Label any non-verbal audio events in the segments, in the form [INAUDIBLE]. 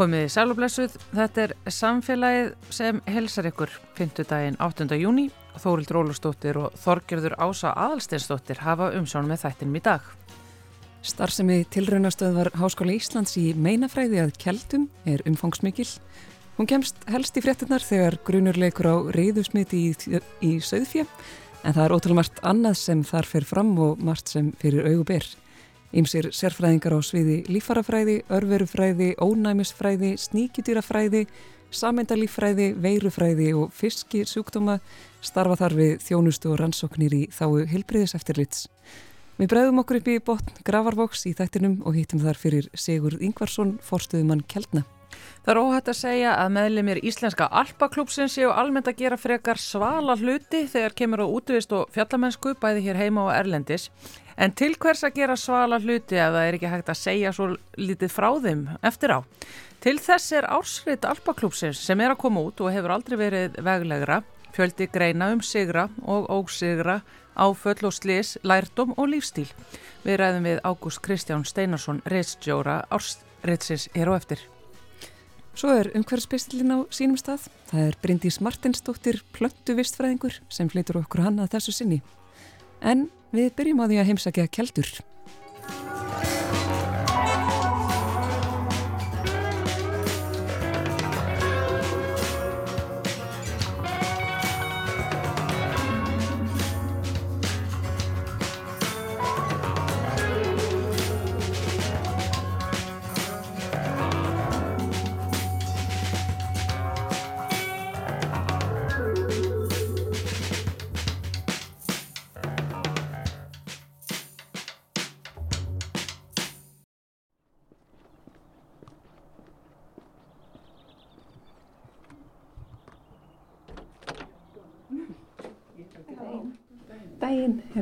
Komiði sælublessuð, þetta er samfélagið sem helsar ykkur 5. daginn 8. júni. Þórild Rólustóttir og Þorgjörður Ása Aðalsteinsdóttir hafa umsjón með þættinum í dag. Starfsemi tilraunastöðvar Háskóla Íslands í meinafræði að keldum er umfangsmikil. Hún kemst helst í fréttunar þegar grunurleikur á reyðusmiti í, í söðfjö en það er ótrúlega margt annað sem þar fer fram og margt sem fyrir auguber. Ímsir sérfræðingar á sviði lífarafræði, örverufræði, ónæmisfræði, sníkjutýrafræði, sameindalífræði, veirufræði og fiskisjúkdóma starfa þar við þjónustu og rannsóknir í þáu hilbriðis eftirlits. Við bregðum okkur upp í botn Gravarvoks í þættinum og hittum þar fyrir Sigurd Ingvarsson, forstuðumann Kjeldna. Það er óhætt að segja að meðlemið Íslenska Alpaklúpsins séu almennt að gera frekar svala hluti þegar kemur á útvist og fjallamennsku bæði hér heima og Erlendis. En til hvers að gera svala hluti að það er ekki hægt að segja svo lítið frá þeim eftir á? Til þess er ársrið Alpaklúpsins sem er að koma út og hefur aldrei verið veglegra, fjöldi greina um sigra og ósigra, áföll og slis, lærdom og lífstíl. Við ræðum við Ágúst Kristján Steinarsson, reistjóra ársriðsins hér og eftir. Svo er umhverfspistillin á sínum stað. Það er Bryndís Martinsdóttir, plöntu vistfræðingur sem flytur okkur hann að þessu sinni. En Við byrjum á því að heimsækja keldur.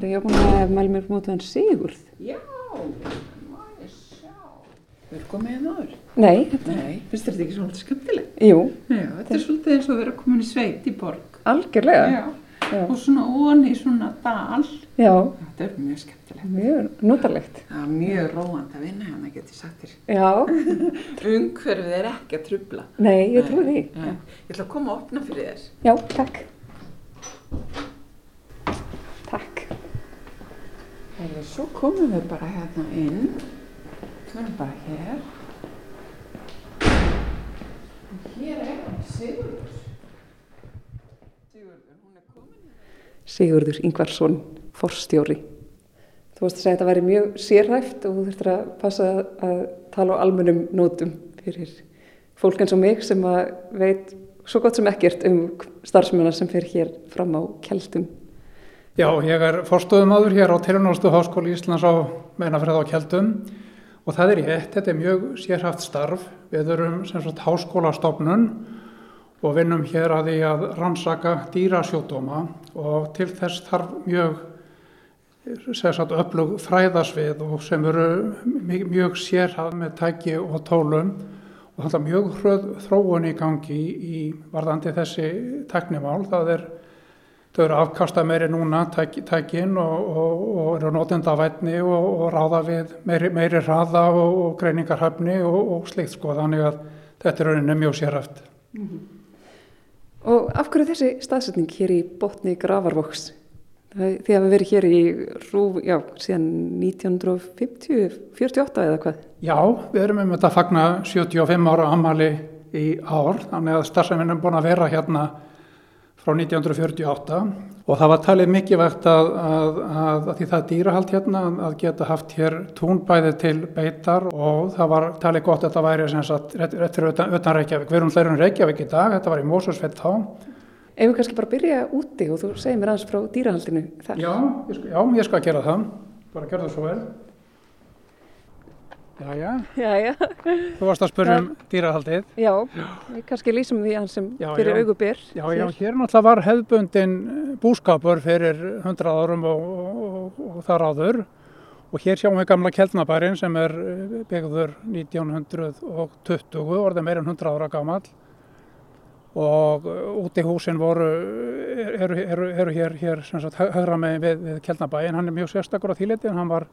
Herra, ég hef búin að mæla mér mútið hann Sigurð. Já, maður sjá. Er komið hérna áður? Nei. Þetta... Nei, finnst þetta ekki svolítið skemmtilegt? Jú. Já, þetta er svolítið eins og að vera komin í sveit í borg. Algjörlega. Já. Já. Og svona onni í svona dal. Já. Þetta er mjög skemmtilegt. Mjög notalegt. Það er mjög róand að vinna hérna, getur þér. Já. [LAUGHS] Ungverfið er ekki að trubla. Nei, ég trúi því. Ég ætla að koma og opna fyrir þér. Já. Takk. Þegar svo komum við bara hérna inn. Við erum bara hér. Og hér er Sigurður. Sigurður, hún er komin. Sigurður Ingvarsson, forstjóri. Þú varst að segja að þetta væri mjög sérhæft og þú þurftir að passa að tala á almennum nótum fyrir fólk eins og mig sem að veit svo gott sem ekkert um starfsmennar sem fer hér fram á keldum. Já, ég er fórstöðumadur hér á Tiljónastu Háskóli Íslands á meinafræð á Kjeldum og það er ég, þetta er mjög sérhaft starf. Við erum sem sagt háskólastofnun og vinnum hér að því að rannsaka dýrasjódóma og til þess þarf mjög sagt, öflug fræðasvið og sem eru mjög, mjög sérhað með tæki og tólum og þetta mjög hröð þróun í gangi í varðandi þessi teknimál. Það er þau eru afkasta meiri núna tækin og, og, og eru nótenda vætni og, og ráða við meiri, meiri hraða og greiningarhafni og slikt sko þannig að þetta er rauninni mjög sérhæft. Mm -hmm. Og af hverju þessi staðsetning hér í botni Gravarvoks? Þið hafi verið hér í rúf, já, síðan 1950, 48 eða hvað? Já, við erum um þetta að fagna 75 ára ammali í ár, þannig að starfsefinn er búin að vera hérna frá 1948 og það var talið mikilvægt að, að, að, að því það er dýrahald hérna að geta haft hér túnbæði til beitar og það var talið gott að þetta væri sem sagt rétt fyrir utan, utan Reykjavík. Við erum hlærum Reykjavík í dag, þetta var í Mósusfett þá. Ef við kannski bara byrja úti og þú segir mér aðeins frá dýrahaldinu þar. Já, ég já, ég skal gera það, bara gera það svo vel. Jæja, Jæja. þú varst að spyrja um dýrahaldið. Já, við kannski lýsum því hans sem já, fyrir augubyr. Já, já, hér. náttúrulega var hefðbundin búskapur fyrir hundrað árum og, og, og þar áður. Og hér sjáum við gamla Kjeldnabærin sem er byggður 1920, orðið meirinn 100 ára gammal og úti húsin voru, eru, eru, eru hér, hér högra með við, við Kjeldnabæin, hann er mjög sérstakur á þýletin, hann var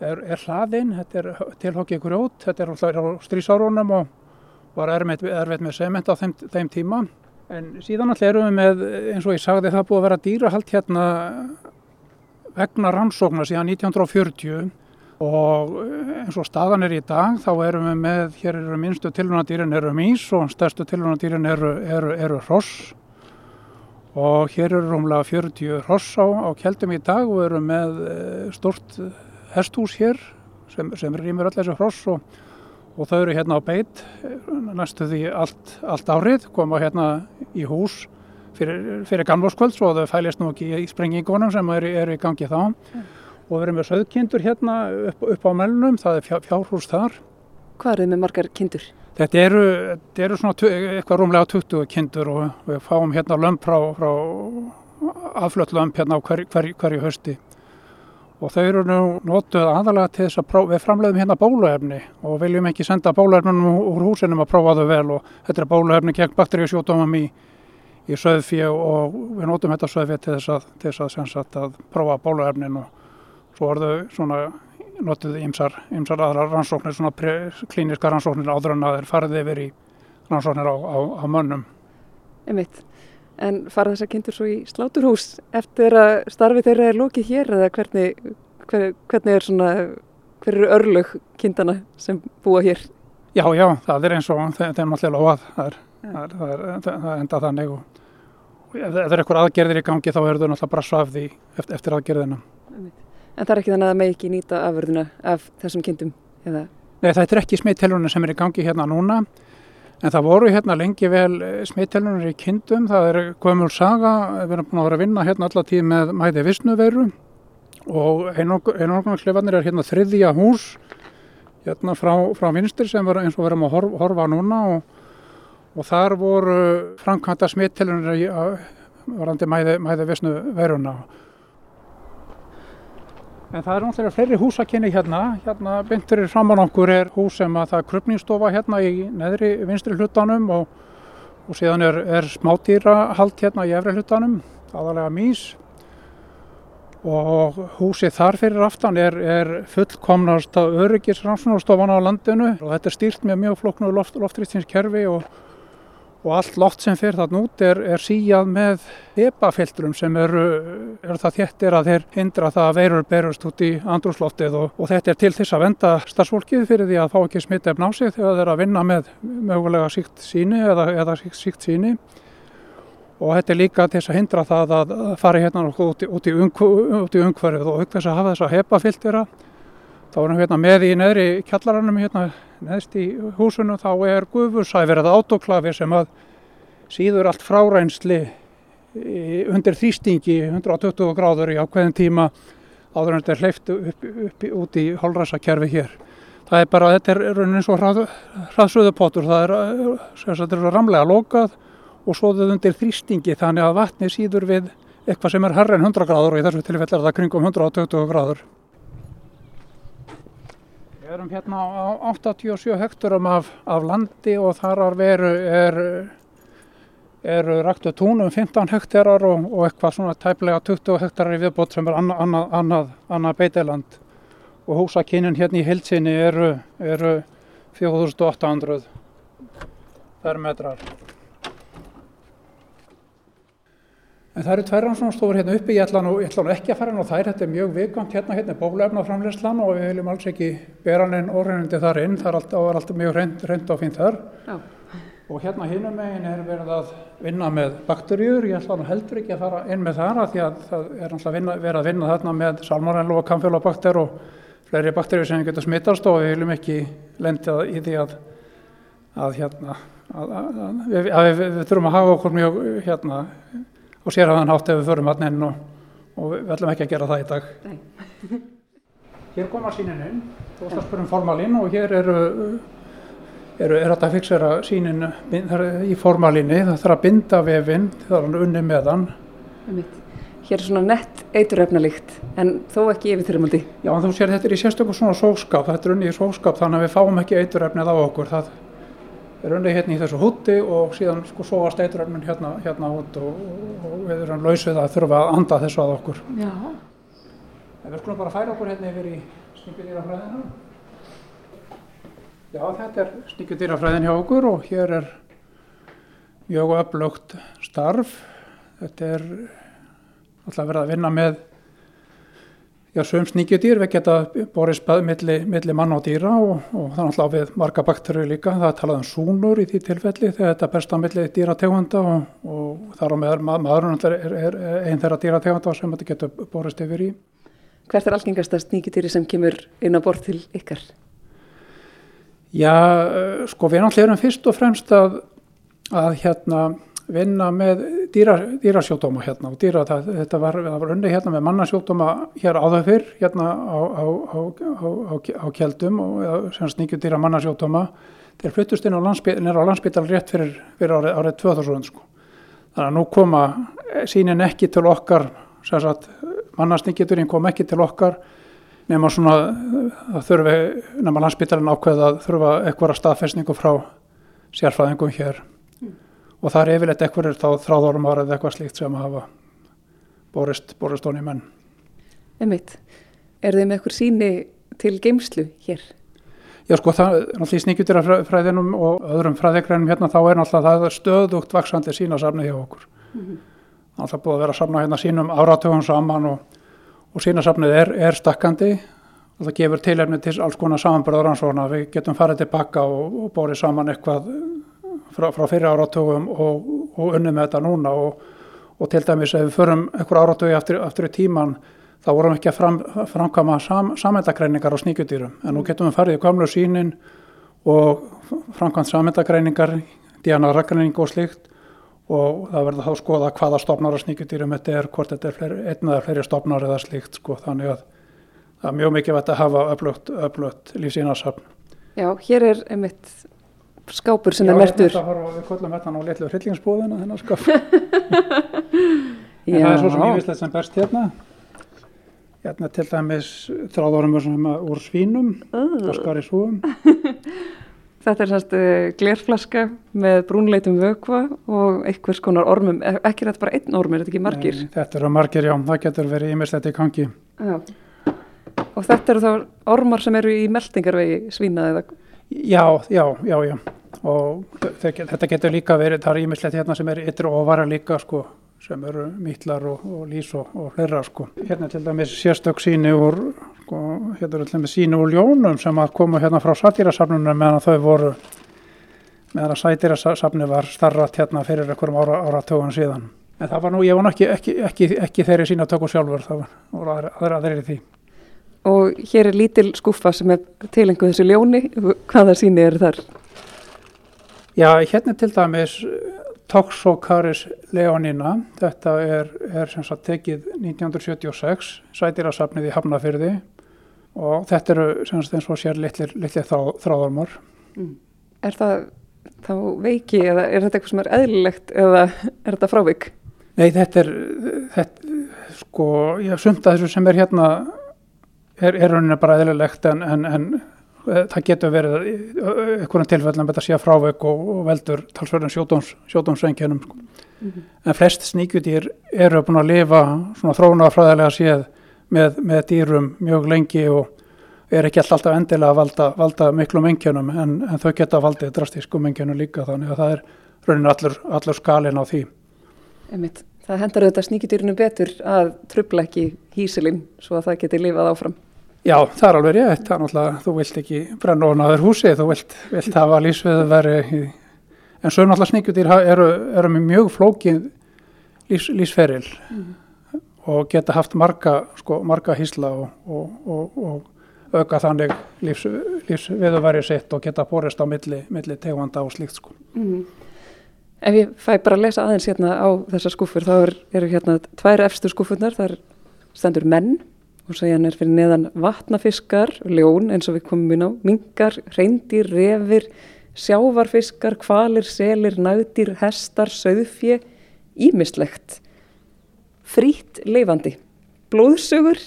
er, er hlaðinn, þetta er tilhokkið grjót, þetta er alltaf á strísárunum og, var erfitt, erfitt með sement á þeim, þeim tíma. En síðan alltaf erum við með, eins og ég sagði, það búið að vera dýrahald hérna vegna rannsóknar síðan 1940 og eins og staðan er í dag þá erum við með, hér eru minnstu tilvunadýrin eru mís og stærstu tilvunadýrin eru, eru, eru hross og hér eru rúmlega 40 hross á, á keldum í dag og erum með eh, stort hestús hér sem, sem rýmur öll þessu hross og, og þau eru hérna á beit næstu því allt, allt árið koma hérna í hús fyrir, fyrir gamlóskvöld svo þau fælist nú ekki í sprengingunum sem eru, eru í gangi þá mm. og við erum með söðkindur hérna upp, upp á melnum, það er fjár, fjárhús þar. Hvað eru þið með margar kindur? Þetta eru, þetta eru svona eitthvað rúmlega 20 kindur og við fáum hérna lömp frá, frá aflött lömp hérna á hverju hver, hver hösti og þau eru nú notuð aðalega til þess að prófa, við framleiðum hérna bóluefni og viljum ekki senda bóluefnum úr húsinum að prófa þau vel og þetta er bóluefni gegn bakteríusjótumum í í söðfíu og við nótum þetta söðfíu til þess að, til þess að, sagt, að prófa bóluefnin og svo orðu svona notuð ymsar, ymsar aðra rannsóknir, svona pre, klíniska rannsóknir áður en að þeir farið yfir í rannsóknir á, á, á mönnum. Einmitt. En fara þessar kindur svo í sláturhús eftir að starfi þeirra er lokið hér eða hvernig, hver, hvernig er svona, hver eru örlög kindana sem búa hér? Já, já, það er eins og þeim allir lofað. Það er, það er, það er, það er enda þannig og ef það er eitthvað aðgerðir í gangi þá eru þau náttúrulega bara svaf því eftir, eftir aðgerðina. En það er ekki þannig að það með ekki nýta afverðina af þessum kindum? Eða? Nei, það er ekki smittelunum sem er í gangi hérna núna en það voru hérna lengi vel eh, smittelunum í kindum. Það er Guðmjöl Saga, við erum búin að vera að vinna hérna alla tíð með mæði vissnuveru og einognarsleifarnir er hérna þriðja hús hérna frá, frá vinstir sem var eins og verðum að horfa, horfa núna. Og, og þar voru framkvæmda smittelunir í varandi mæði, mæði vissnuveruna En það er náttúrulega fleiri húsakinni hérna. Hérna byndurir framann okkur er hús sem að það er krupningstofa hérna í neðri vinstri hlutanum og, og síðan er, er smátýrahald hérna í efri hlutanum, aðalega mís. Og húsið þar fyrir aftan er, er fullkomnast að öryggisransunarstofan á landinu og þetta er stýrt með mjög floknu loft, loftrýstinskerfi og og allt loft sem fer þarna út er, er síjað með EPA-filtrum sem eru, eru það þéttir að þeir hindra það að veirur berust út í andrúsloftið og, og þetta er til þess að venda starfsfólkið fyrir því að fá ekki smitt efn á sig þegar þeir að vinna með mögulega síkt síni eða, eða síkt, síkt síni og þetta er líka til þess að hindra það að fara hérna út í, í, umhverfið og auk þess að hafa þess að HEPA-filtera þá erum við hérna með í neðri kjallaranum hérna neðst í húsunum þá er gufursæfir eða autoklafi sem að síður allt frárensli undir þrýstingi 120 gráður í ákveðin tíma áður en þetta er hleyft upp, upp út í holræsakerfi hér. Það er bara, þetta er raunin eins og hrað, hraðsöðupottur, það er, er ramlega lokað og svo þau undir þrýstingi þannig að vatni síður við eitthvað sem er herra en 100 gráður og í þessu tilfelli er það kringum 120 gráður. Við erum hérna á 87 hekturum af, af landi og þar er veru er, er ræktu túnum 15 hektarar og, og eitthvað svona tæplega 20 hektarar í viðbót sem er annað, annað, annað, annað beitiland og húsakynnin hérna í heilsinni eru, eru 4800 fermetrar. En það eru tvær rannsóknstofur hérna uppi, ég ætla nú, ég ætla nú ekki að fara inn á þær, þetta er mjög vikant hérna, hérna er bólefnaframleyslan og við viljum alls ekki bera neinn orðinandi þar inn, það er alltaf, alltaf mjög reynd, og fínt þar. Já. Og hérna hinnum megin er verið að vinna með bakterjur, ég ætla nú heldur ekki að fara inn með þar að því að það er alltaf verið að vinna þarna með salmonello og kamfjólabakter og fleiri bakterjur sem getur smittast og við viljum ekki lenda í því að, að hérna, að, að, við, við, við þurfum að hafa okkur mjög hérna og sér að hann hátt ef við förum hann inn og, og við ætlum ekki að gera það í dag. [LAUGHS] hér koma sínin inn, þú ætlar að spura um formalín og hér eru, eru er þetta að fixera sínin í formalíni, það þarf að binda vefinn, það er hann unni með hann. Hér er svona nett eituröfnalíkt en þó ekki yfirþyrmandi. Já, þú sér þetta er í sérstökum svona sóskap, þetta er unni í sóskap þannig að við fáum ekki eituröfnið á okkur, það unnið hérna í þessu hútti og síðan sko sóast eituröfnun hérna, hérna út og, og við erum lausið að þurfa að anda þessu að okkur. Já. En við skulum bara færa okkur hérna yfir í snippinýra fræðina. Já, þetta er sníkjudýrafræðin hjá okkur og hér er mjög öflugt starf. Þetta er alltaf verið að vinna með Já, sögum sníkjudýr, við geta borið spað milli, milli mann og dýra og, og er alltaf við marga bakterju líka. Það er talað um súnur í því tilfelli þegar þetta berst á milli dýrategunda og, og þar á meðal maðurinn er, er, er einn þeirra dýrategunda sem þetta getur borist yfir í. Hvert er algengasta sníkjudýri sem kemur inn á bort til ykkar? Já, sko við erum fyrst og fremst að, að hérna vinna með dýra, dýrasjóttóma hérna og dýra, það, þetta var, var unni hérna með mannasjóttóma hér áður fyrr hérna á, á, á, á kjeldum og sem sníkjum dýra mannasjóttóma þeir fluttust inn á landsbytal rétt fyrir, fyrir árið, árið 2000 sko. Þannig að nú koma sínin ekki til okkar, mannasníkjuturinn kom ekki til okkar nema svona það þurfi, nema landsbytalinn ákveða þurfa eitthvað staðfestningu frá sérfræðingum hér og það er yfirleitt eitthvað þá þráðormar eða eitthvað slíkt sem hafa borist, borist honni menn. Emmitt, er þið með eitthvað síni til geimslu hér? Já sko það er náttúrulega í sníkjutirafræðinum og öðrum fræðikrænum hérna þá er náttúrulega það stöðugt vaksandi sínasafni hjá okkur. Mm -hmm. Það er búið að vera safna hérna sínum áratögun saman og, og sínasafnið er, er stakkandi og það gefur tilefni til alls konar samanbörður ansvona. Við getum farið tilbaka og, og borið saman eitthvað frá, frá fyrir áratugum og, og unnum með þetta núna og, og til dæmis ef við förum einhver áratugi aftur, aftur í tíman þá vorum við ekki að fram, framkama sam, samendagreiningar á sníkjudýrum en nú getum við farið í gamlu sínin og framkvæmt samendagreiningar, DNA-rækning og slikt og það verður þá skoða hvaða stopnar á sníkjudýrum þetta er, hvort þetta er fleiri, einn eða fleiri stopnar eða slikt sko, þannig að það er mjög mikið vett að hafa öflugt, öflugt lífsínarsafn. Já, hér er einmitt skápur sem Já, er mertur. Já, við kollum þetta nú litlu hryllingsbúðina þennan skáp. [LAUGHS] en það er svo sem ég visslega sem berst hérna. Hérna til dæmis þráðorumur sem er úr svínum, uh. skar í súum. [LAUGHS] Þetta er sannst uh, eh, glerflaska með brúnleitum vökva og einhvers konar ormum, e, ekki þetta bara einn ormur, þetta er ekki margir? Nei, þetta eru margir, já, það getur verið ímislegt í kangi. Já, og þetta eru þá ormar sem eru í meldingarvegi svína eða? Já, já, já, já og þetta getur líka verið, það er ímislegt hérna sem er ytru og vara líka sko sem eru mítlar og, og lís og, og hlera sko. Hérna til dæmis sérstök síni úr, sko, hérna til dæmis síni úr ljónum sem að koma hérna frá satýrasafnunum meðan þau voru, meðan að satýrasafni var starrat hérna fyrir einhverjum ára, áratögun síðan. En það var nú, ég nú ekki, ekki, ekki, ekki þeirri sína tökur sjálfur, það voru aðrir í því. Og hér er lítil skuffa sem er tilenguð þessu ljóni, hvaða síni eru þar? Já, hérna til dæmis Toxocaris leonina, þetta er, er sem sagt tekið 1976, sætirasafnið í Hafnafyrði og þetta eru sem sagt eins og sér litlir, litlir þrá, þráðarmar. Mm. Er það þá veiki eða er þetta eitthvað sem er eðlilegt eða er þetta frávik? Nei, þetta er, þetta, sko, ég hef sumt að þessu sem er hérna er, er rauninni bara eðlilegt en, en, en Eh, það getur verið einhvern tilfellin að þetta sé fráveg og, og veldur talsverðin sjódómsvenkjönum sko. mm -hmm. en flest sníkjudýr eru búin að lifa svona þróunafræðilega séð með, með dýrum mjög lengi og er ekki alltaf endilega að valda, valda miklu mengjönum en, en þau geta valdið drastísku mengjönum líka þannig að það er raunin allur, allur skalin á því Einmitt. Það hendar auðvitað sníkjudýrinu betur að trubla ekki hísilinn svo að það geti lifað áfram Já, það er alveg rétt, það er náttúrulega, þú vilt ekki brenna ofan aður húsi, þú vilt, vilt hafa lífsveðu verið, en svo náttúrulega sníkjutýr eru, eru með mjög flókin lífs, lífsferil mm. og geta haft marga, sko, marga hísla og, og, og, og auka þannig lífs, lífsveðu verið sitt og geta borist á milli, milli tegvanda og slíkt sko. Mm. Ef ég fæ bara að lesa aðeins hérna á þessar skúfur, þá eru er hérna tvær efstu skúfurnar, það stendur menn og segja hann er fyrir neðan vatnafiskar, ljón eins og við komum inn á, mingar, reyndir, revir, sjávarfiskar, kvalir, selir, næðir, hestar, söðfje, ímislegt, frít leifandi, blóðsugur,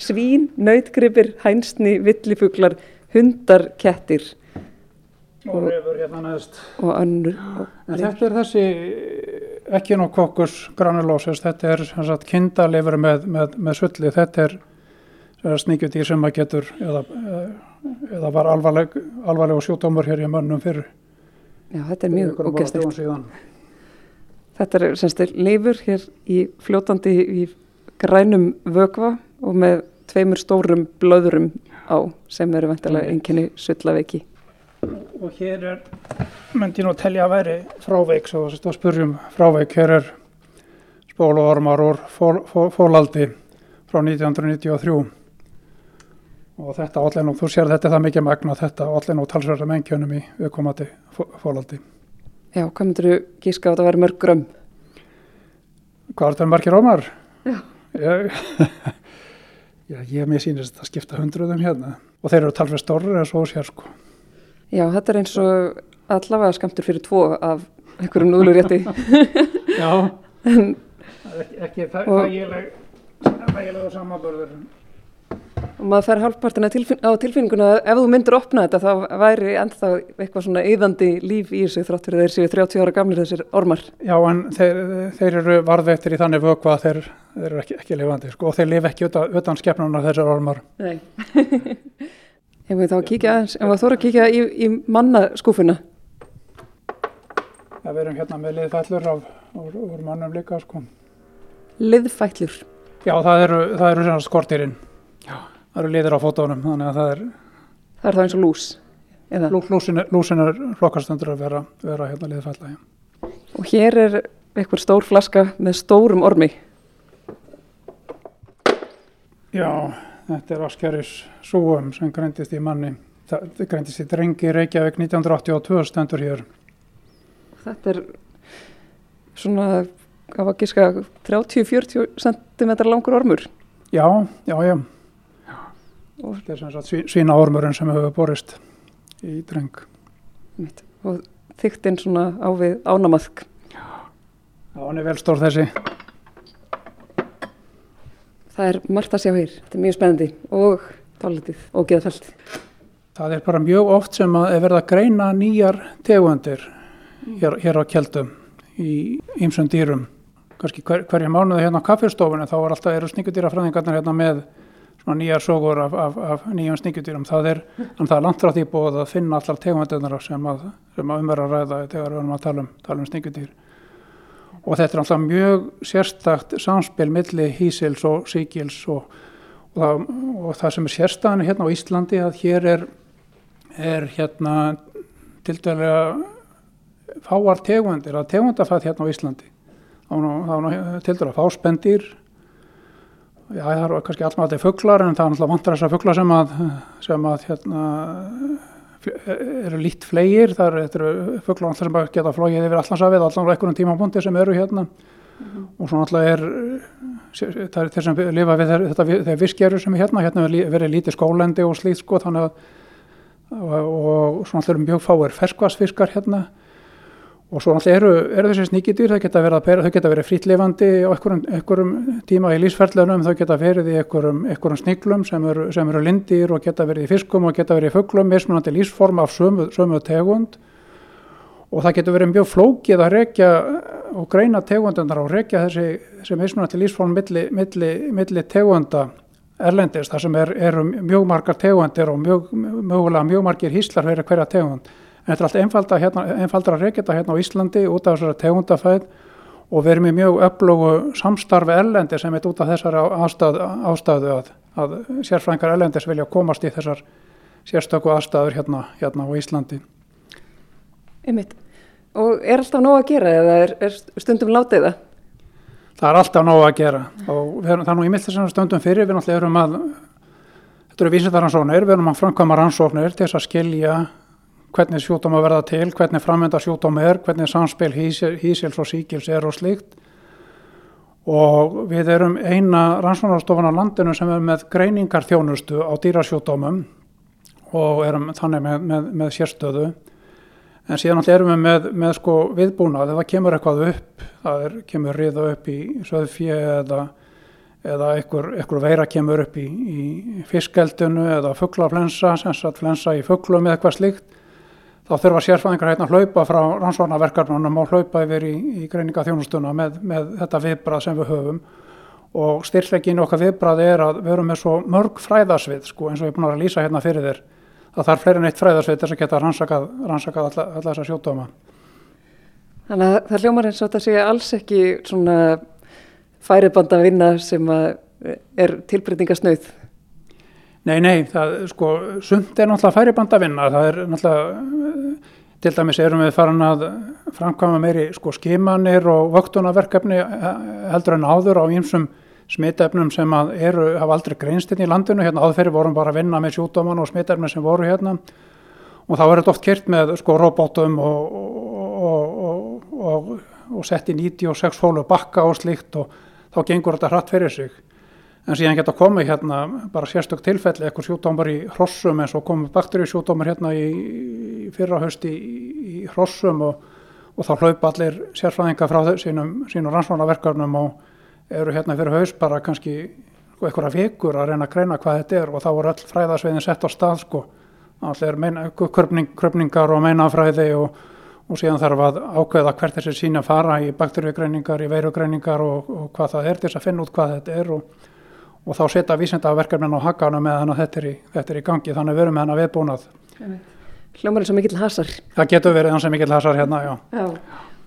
svín, nöytgripir, hænsni, villifuglar, hundar, kettir og refur hérna neðst og önnur. En þetta er þessi ekkinokokkus granulósis, þetta er kindalifur með, með, með sulli, þetta er sníkjutýr sem maður getur eða uh, eða var alvarleg, alvarleg sjúkdómur hér í mönnum fyrir Já, þetta er mjög ógæstlegt. Þetta er semst leifur hér í fljótandi í grænum vökva og með tveimur stórum blöðurum á sem eru vantilega einkenni sullaveiki. Og hér er, myndi ég nú telja að væri frávik, svo að spurjum frávik, hér er spóluormar úr fól, fól, fólaldi frá 1993 og þetta allir nú, þú sér þetta það mikið magna þetta allir nú talsverða mennkjönum í viðkomandi fó- fólaldi. Já, hvað myndir þú gíska að vera mörg grömm? Hvað er þetta margir ormar? Já. Ég, [LAUGHS] já, ég mér sýnist að skipta hundruðum hérna og þeir eru talsverð stórri en svo sér sko. Já, þetta er eins og allavega skamtur fyrir tvo af einhverjum núðlurétti. Já, [LAUGHS] En ekki, það, Og- þægilega samanbörður. og maður fer hálfpartina tilfin á tilfinninguna að ef þú myndir opna þetta þá væri ennþá eitthvað svona eyðandi líf í þessu þrátt fyrir þeir séu 30 ára gamlir þessir ormar. Já, en þeir, þeir eru varðveittir í þannig vöku að þeir, þeir eru ekki, ekki lifandi sko, og þeir lifa ekki utan, utan skepnuna þessar ormar. Nei. [LAUGHS] Ef við þá að kíkja aðeins, ef við þóra kíkja í, í mannaskúfuna. Við erum hérna með liðfællur af, úr, úr mannum líka sko. Liðfætlur. Já, það eru, það eru svona skortýrin. Já. Það eru liðir á fótónum, þannig að það er, Það er þá eins og lús. Eða. lú, lúsin, lúsin er flokkastendur að vera, vera hérna liðfælla. Já. Og hér er eitthvað stór flaska með stórum ormi. Já, þetta er Askeris Súum sem greindist í manni. Það greindist í drengi Reykjavík 1982 stendur hér. Þetta er svona, hvað var gíska, 30-40 cm langur ormur. Já, já, já. Og- Þetta er sem sagt svína ormurinn sem hefur borist í dreng. Og þyktinn svona á við ánamaðk. Já, hann er vel stór þessi. Það er margt að sjá hér. Þetta er mjög spennandi og tálitið og geðfælt. Það er bara mjög oft sem að er verið að greina nýjar tegundir hér, hér á kjeldum í ýmsum dýrum. Kanski hver, hverja mánuði hérna á kaffestofunni þá er alltaf eru sníkudýrafræðingarnir hérna með nýjar sögur af, af, af nýjum sníkudýrum. Það er, það er langt frá því búið að finna allar tegundirnar sem að, að umverða að ræða þegar við erum að tala um, um sníkudýr. Og þetta er alltaf mjög sérstakt samspil milli hísils og síkils og, og, það, og það sem er sérstæðan hérna á Íslandi að hér er, er hérna til dælega fáar tegundir að tegundafætt hérna á Íslandi. Var nú til dælega fáspendir, já það eru kannski alltaf alltaf fugglar en það er alltaf vantar þessar fugglar sem að, sem að hérna eru lít flegir, það eru, fugglar sem geta flóið yfir allansafið, allan á einhverjum tímapunkti sem eru hérna. Og svona alltaf er það er þeir sem lifa við þetta þeir viskeru sem er hérna, hérna verið lítið skólendi og sko þannig að og, og svona alltaf eru mjög fáir ferskvarsfiskar hérna og svo alltaf eru, eru þessi sníkidýr, þau geta verið, verið frítlifandi á einhverjum, tíma í lífsferðlunum, þau geta verið í einhverjum, sníklum sem eru, sem eru lindir og geta verið í fiskum og geta verið í fugglum, mismunandi lífsform af sömu, sömu tegund og það getur verið mjög flókið að rekja og greina tegundunar og rekja þessi, þessi mismunandi lífsform milli, milli, milli tegunda erlendis, þar sem er, eru mjög margar tegundir og mjög, mögulega mjög margir híslar fyrir hverja tegund. En þetta er allt einfalda, hérna, einfaldra þetta hérna á Íslandi út af þessari tegundafæð og við erum í mjög öflugu samstarfi erlendi sem er út af þessari ástæðu, ástæðu að, að sérfræðingar erlendis vilja komast í þessar sérstöku aðstæður hérna, hérna á Íslandi. Einmitt. Og er alltaf nóg að gera eða er, er stundum látið það? Það er alltaf nóg að gera og erum, það er nú í mitt þessum stundum fyrir við náttúrulega erum að þetta eru vísindaransóknir, við erum að framkvæma rannsóknir til þess að skilja hvernig sjúkdóma verða til, hvernig framvenda sjúkdóma er, hvernig samspil hísil, hísils og síkils er og slíkt. Og við erum eina rannsóknarstofan á landinu sem er með greiningarþjónustu á dýrasjúkdómum og erum þannig með, með, með sérstöðu. En síðan alltaf erum við með, með sko viðbúnað, ef það kemur eitthvað upp, það er, kemur riða upp í söðfjö eða, eða einhver, einhver veira kemur upp í, í fiskeldinu eða fugglaflensa, sem sagt flensa í fugglum eða eitthvað slíkt, þá þurfa sérfæðingar hérna að hlaupa frá rannsvarnaverkarnunum og hlaupa yfir í, í greininga þjónustuna með, með þetta viðbrað sem við höfum. Og styrklegin okkar viðbrað er að við erum með svo mörg fræðasvið, sko, eins og ég er búin að lýsa hérna fyrir þér, það þarf fleiri neitt fræðarsveit þess að geta rannsakað, rannsakað alla, alla þessa sjótdóma. Þannig að það hljómar eins og þetta sé alls ekki svona færibanda vinna sem er tilbreytingasnauð. Nei, nei, það sko, sumt er náttúrulega færibanda vinna, það er náttúrulega, til dæmis erum við farin að framkvæma meiri sko skimanir og vöktunarverkefni heldur en áður á einsum smitefnum sem eru, hafa aldrei greinst inn í landinu, hérna áðferði vorum bara að vinna með sjúkdóman og smitefnum sem voru hérna. Og þá er þetta oft kert með sko robotum og, og, og, og sett í 96 fólu bakka og slikt og þá gengur þetta hratt fyrir sig. En síðan geta komið hérna bara sérstök tilfelli, eitthvað sjúkdómar í hrossum eins og komið bakteríusjúkdómar hérna í, fyrra hösti í, hrossum og þá hlaupa allir sérfræðinga frá sínum, sínum rannsvonarverkarnum og eru hérna fyrir haus bara kannski einhverja vikur að reyna að greina hvað þetta er og þá voru all fræðasveiðin sett á stað sko. Allir kröpning, kröpningar og meinafræði og, og síðan þarf að ákveða hvert þessi sína fara í bakteríugreiningar, í veirugreiningar og, og hvað það er til þess að finna út hvað þetta er og, og þá setja vísendaverkefnin á hakana með þannig að þetta er í, þetta er í gangi þannig að við erum með hann að viðbúnað. Hljómar eins og mikill hasar. Það getur verið eins og mikill hasar hérna, já. já.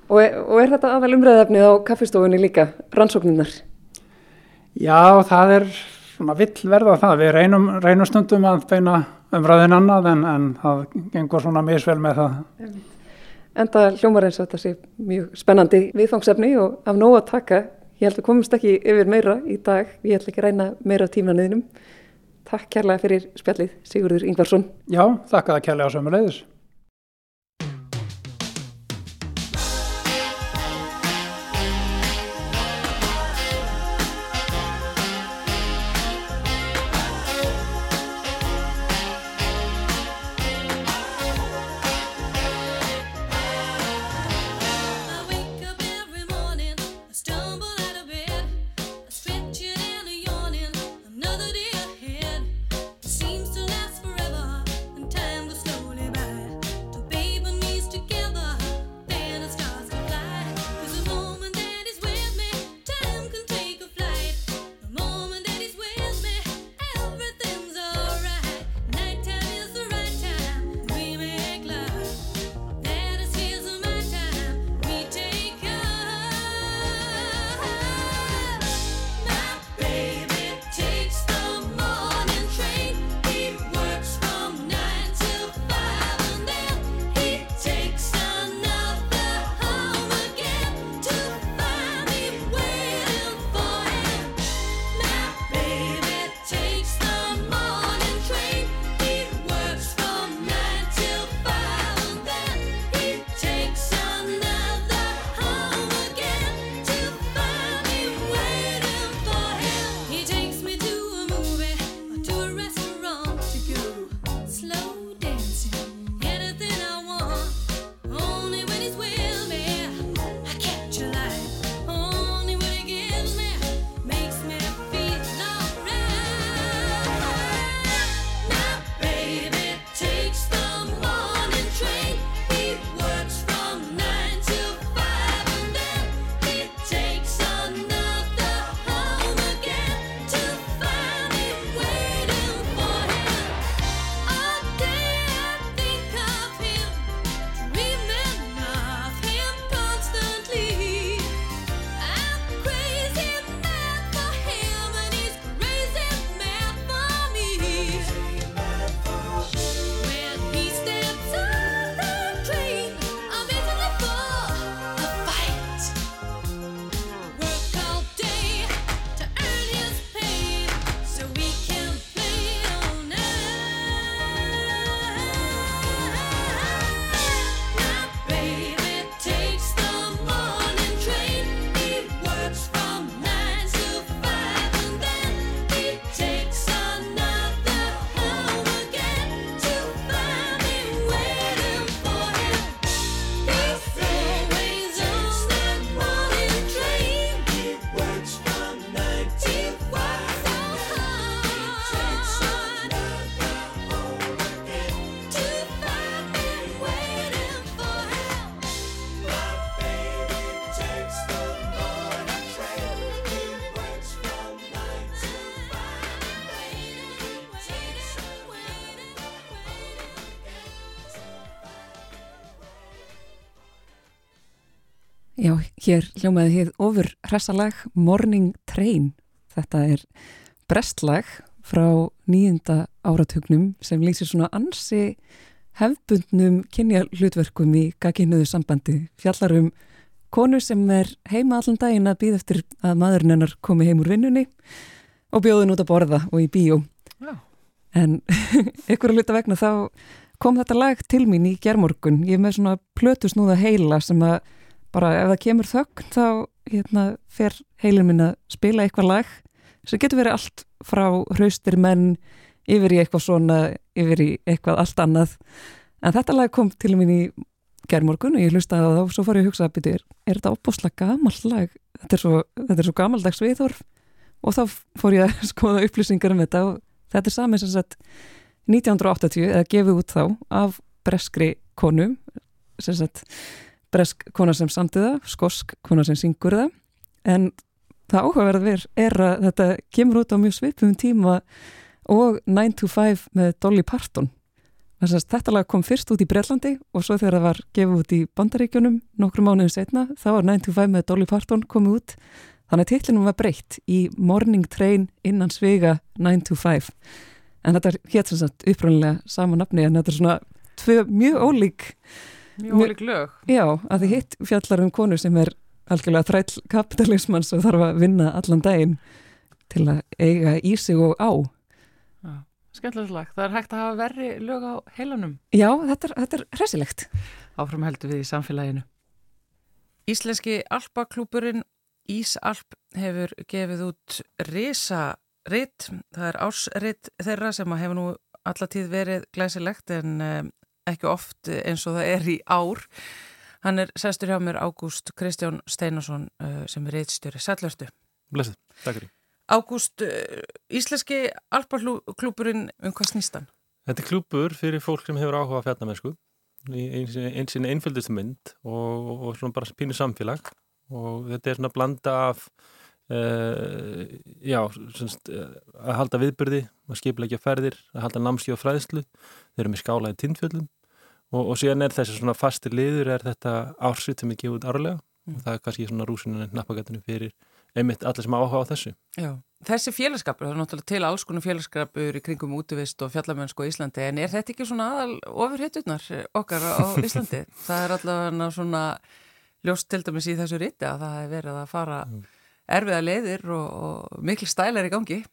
Og er, og er þetta aðal umræðafnið á kaffistofunni líka, rannsókninnar? Já, það er svona vill verða það. Við reynum, reynum stundum að beina umræðin annað en, en það gengur svona misvel með það. Enda hljómar eins og þetta sé mjög spennandi viðfangsefni og af nóg að taka. Ég held að komumst ekki yfir meira í dag. Ég held ekki að reyna meira tímanuðinum. Takk kærlega fyrir spjallið, Sigurður Ingvarsson. Já, þakka það kærlega sömulegðis. Hér hljómaði hér ofur hressalag Morning Train. Þetta er brestlag frá nýjunda áratugnum sem lýsir svona ansi hefbundnum kynja hlutverkum í gagginnuðu sambandi. Fjallarum konu sem er heima allan daginn að býða eftir að maðurinn hennar komi heim úr vinnunni og bjóðin út að borða og í bíó. Já. En ykkur að luta vegna þá kom þetta lag til mín í gerðmorgun. Ég er með svona plötusnúða heila sem að bara ef það kemur þögn þá hérna, fer heilin minn að spila eitthvað lag sem getur verið allt frá hraustir menn yfir í eitthvað svona, yfir í eitthvað allt annað. En þetta lag kom til mín í gerðmorgun og ég hlustaði á það og svo fór ég að hugsa að byrja, er, þetta opbúslega gamal lag? Þetta er svo, svo gamaldags viðhorf og þá fór ég að [LAUGHS] skoða upplýsingar um þetta og þetta er saman sem sagt 1980 eða gefið út þá af breskri konu sem sagt bresk kona sem samtiða, skosk kona sem syngur það. En það áhugaverðir er að þetta kemur út á mjög svipum tíma og 9 to 5 með Dolly Parton. Þetta lag kom fyrst út í Breitlandi og svo þegar það var gefið út í Bandaríkjunum nokkru mánuðin setna, þá var 9 to 5 með Dolly Parton komið út. Þannig að titlinum var breytt í Morning Train innan svega 9 to 5 en þetta er hétt sem sagt uppröndilega sama nafni en þetta er svona tvö mjög ólík Mjög ólík lög. Já, að því hitt fjallar um konu sem er algjörlega þræll kapitalismans og þarf að vinna allan daginn til að eiga í sig og á. Skemmtilegt lag. Það er hægt að hafa verri lög á heilanum. Já, þetta er, þetta er hressilegt. Áfram heldur við í samfélaginu. Íslenski alpaklúburinn Ísalp hefur gefið út risa ritt. Það er ásritt þeirra sem hefur nú allatíð verið glæsilegt en um, ekki oft eins og það er í ár. Hann er sestur hjá mér Ágúst Kristján Steinarsson uh, sem er reitstjóri. Sælverstu. Blessið, takk fyrir. Ágúst, uh, íslenski alparklúburinn, um hvað snýst hann? Þetta er klúbur fyrir fólk sem hefur áhuga að fjalla með sko. Eins og einföldustu mynd og, og svona bara pínu samfélag og þetta er svona blanda af Uh, já, semst, uh, að halda viðbyrði, að skipleggja ferðir, að halda námski og fræðslu, þeir eru með skálaði tindfjöldum og, og síðan er þessi svona fastir liður er þetta ársveit sem er gefið út árlega mm. og það er kannski svona rúsinu nappagatunum fyrir einmitt allir sem áhuga á þessu. Já, þessi félagskapur, það er náttúrulega til alls konar félagskapur í kringum útvist og fjallamönsku á Íslandi en er þetta ekki svona aðal ofurhetturnar okkar á [LAUGHS] Íslandi? það er allavega svona ljóst til dæmis í þessu riti að það er verið að fara mm erfiða leiðir og, og miklu stælar í gangi.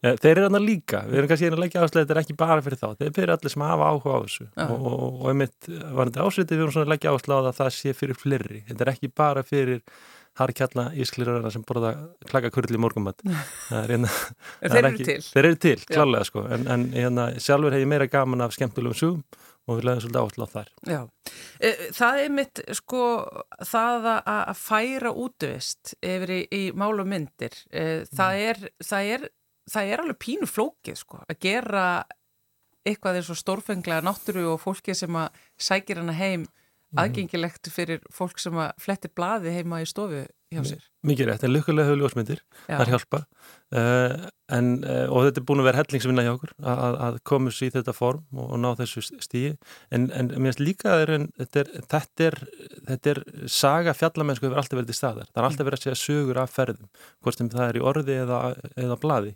Þeir eru þarna líka, við erum kannski einu að leggja áslega þetta er ekki bara fyrir þá, þeir eru fyrir allir sem hafa áhuga á þessu. Já. og, og, og einmitt var þetta ásvitið við erum svona að leggja áslega á það að það sé fyrir fleiri, þetta er ekki bara fyrir harkjalla ísklirarana sem borða klakakurli í morgumat hérna, þeir eru til. þeir eru til, klálega sko. En, en hérna, sjálfur hef ég meira gaman af skemmtulegum sugum og við leðum svolítið átlað þar. Já, e, það er mitt sko það að færa útvist yfir í, í mál og myndir, e, það, mm. er, það, er, það er alveg pínu flókið sko að gera eitthvað eins og stórfenglega náttúru og fólki sem að sækir hana heim mm. aðgengilegt fyrir fólk sem að flettir blaði heima í stofu hjá sér. Mikið rétt, en lukkulega hefur ljósmyndir, það er hjálpa. Uh, en, uh, og þetta er búin að vera hellingsvinna hjá okkur að, að komast í þetta form og, og ná þessu stíi en, en mér finnst líka að þetta er, þetta er, þetta er saga fjallamennsku hefur alltaf verið í staðar, það er alltaf verið að segja sögur af ferðum, hvort sem það er í orði eða, eða bladi,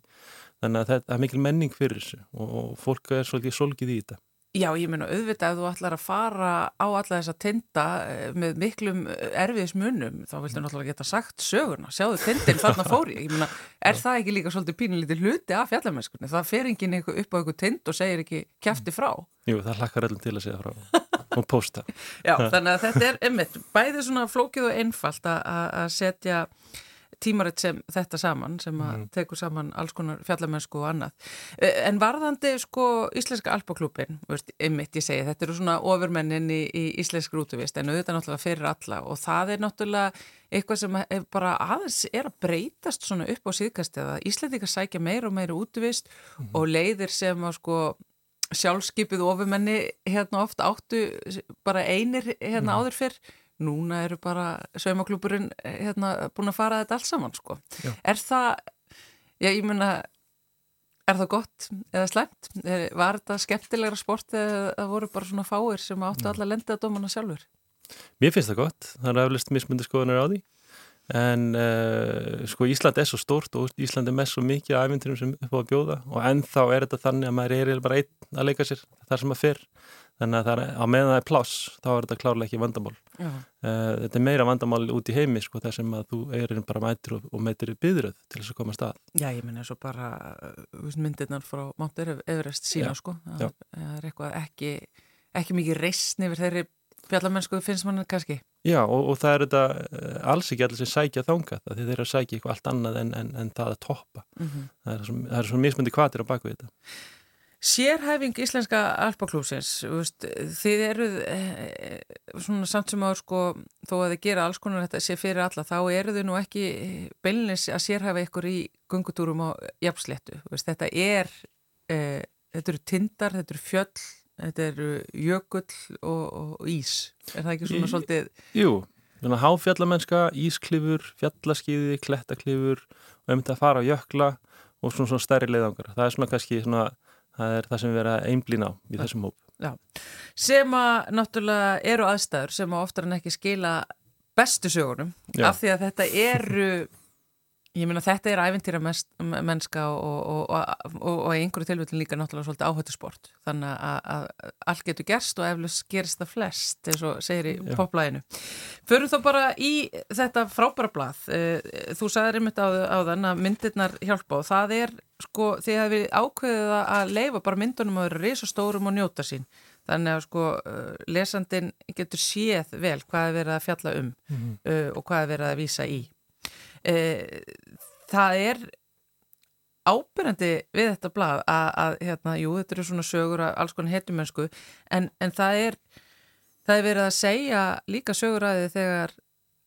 þannig að það er mikil menning fyrir þessu og, og fólk er svolítið solgið í þetta. Já, ég meina auðvitað ef þú ætlar að fara á alla þessa tinda eh, með miklum eh, erfiðismunum þá viltu náttúrulega geta sagt sögurna, sjáðu tindin þarna [LAUGHS] fóri, ég. Meina er það ekki líka svolítið pínulítið hluti af fjallarmennskunni það fer enginn upp á einhver tind og segir ekki kæfti frá. Jú, það hlakkar öllum til að segja frá. [LAUGHS] Og posta. Já, þannig að þetta er einmitt bæðið svona flókið og einfalt að setja tímaritt sem þetta saman sem að mm. tekur saman alls konar fjallamennsku og annað. E, en varðandi sko Íslenska Alpaklúpin, einmitt ég segi þetta eru svona ofurmennin í, í Íslensk rútuvist en auðvitað náttúrulega fyrir alla og það er náttúrulega eitthvað sem bara aðeins er að breytast svona upp á síðkast eða Íslandika sækja meira og meira útvist mm. og leiðir sem að sko sjálfskypið ofurmenni hérna oft áttu bara einir hérna mm. áður fyrr núna eru bara saumaklúburinn eh, hérna, búin að fara þetta allt saman sko. Er það, já ég menna, er það gott eða slemt? Var þetta skemmtilegra sport eða það voru bara svona fáir sem áttu alla lendið að dómana sjálfur? Mér finnst það gott, það er eflust mismundi skoðunar á því en uh, sko Ísland er svo stórt og Ísland er með svo mikið af æfinturum sem upp á að bjóða og ennþá er þetta þannig að maður er bara einn að leika sér þar sem maður fyrr þannig að er, á meðan það er pláss þá er þetta klárlega ekki vandamál uh, þetta er meira vandamál út í heimi sko þar sem að þú er bara mætir og, og mætir byðröð til þess að koma að stað Já, ég minna svo bara myndirnar frá Mount Everest sína Já. sko það er eitthvað ekki, ekki mikið reysn yfir þeirri fjallamennsku finnst mann kannski. Já og, og það er þetta eh, alls ekki allir sem sækja þánga það þeir eru að sækja eitthvað allt annað en, en, en það að toppa. Mm -hmm. Það er svona svo mismundi kvatir á bakvið þetta. Sérhæfing Íslenska Alpaklúsins, þið eruð eh, svona samt sem á sko, þó að þið gera alls konar þetta sé fyrir alla, þá eruð þið nú ekki beilinnis að sérhæfa ykkur í gungutúrum á jafnsléttu. Þetta er, eh, þetta eru tindar, þetta eru fjöll, þetta eru jökull og, og ís er það ekki svona svolítið? Jú, háfjallamennska, ísklifur fjallaskiði, klettaklifur og einmitt að fara á jökla og svona, svona stærri leiðangar, það er svona kannski svona, það er það sem við erum að einblýna á í þessum hóp. Já, sem að náttúrulega eru aðstæður sem oftar en ekki skila bestu sögunum Já. af því að þetta eru Ég meina þetta er æfintýra mennska og, og, og, og einhverju tilvöldin líka náttúrulega svolítið áhættu sport þannig að, að allt getur gerst og eflust gerist það flest eins og segir í Já. poplæginu. Förum þá bara í þetta frábæra blað eh, þú sagðið einmitt á, á þann að myndirnar hjálpa og það er sko því að við ákveðum að leifa bara myndunum að vera risastórum og njóta sín þannig að sko eh, lesandin getur séð vel hvað er verið að fjalla um mm -hmm. og hvað er verið að vísa í það er ábyrjandi við þetta blað að, að hérna, jú, þetta eru svona sögur að alls konar hetumönsku en, en það er það er verið að segja líka sögur að þið þegar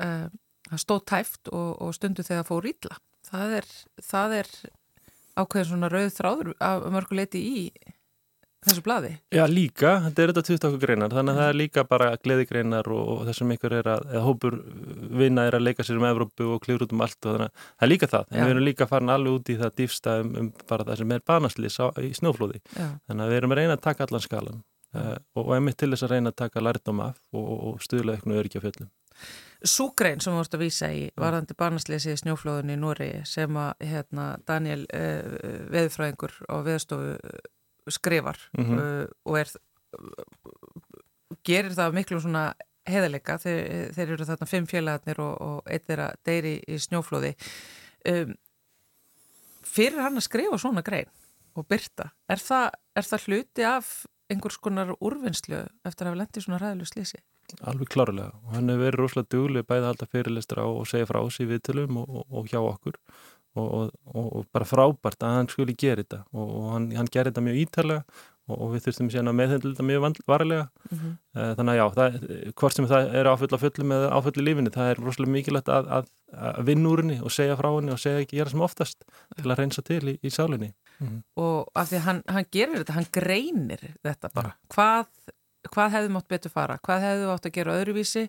uh, það stóð tæft og, og stundu þegar fór ítla það er, það er ákveðin svona rauð þráður af mörguleiti í þessu bladi? Já líka, þetta er þetta 20 greinar þannig að það er líka bara gleðigreinar og, og þessum ykkur er að, eða hópur vinna er að leika sér um Evrópu og klifur út um allt og þannig að það er líka það, en Já. við erum líka farin alveg út í það dýfsta um, um bara það sem er banaslýs í snjóflóði, Já. þannig að við erum að reyna að taka allan skalan uh, og, og emitt til þess að reyna að taka lærdom af og, og stuðla ykkur örygja fjöllum. Súgrein sem þú vorust að vísa í varðandi barnasleysi í snjóflóðunni í Núri sem að hérna, Daniel uh, veðfræðingur og veðstofu skrifar mm -hmm. uh, og er gerir það miklu svona heðalega þeir, þeir eru þarna fimm félagarnir og, og eitt er að deyri í snjóflóði um, fyrir hann að skrifa svona grein og byrta, er það, er það hluti af einhvers konar úrvinnslu eftir að hafa lendið svona ræðileg slísi? Alveg klárlega og hann hefur verið rosalega dugli bæði að halda fyrirlistra á og segja frá viðtölum og, og, og hjá okkur og, og, og bara frábært að hann skuli gera þetta og hann, hann gerir þetta mjög ítalega og við þurftum síðan að meðhendla þetta mjög varlega mm -hmm. þannig að já, það, hvort sem það er áfull á fullum eða áfull í lífinni, það er rosalega mikilvægt að, að, að vinna úr henni og segja frá henni og segja ekki gera sem oftast til að reynsa til í, í sálinni mm -hmm. og af því hann, hann gerir þetta, hann greinir þetta bara, ja. hvað hvað hefðu mátt betur fara, hvað hefðu átt að gera öðruvísi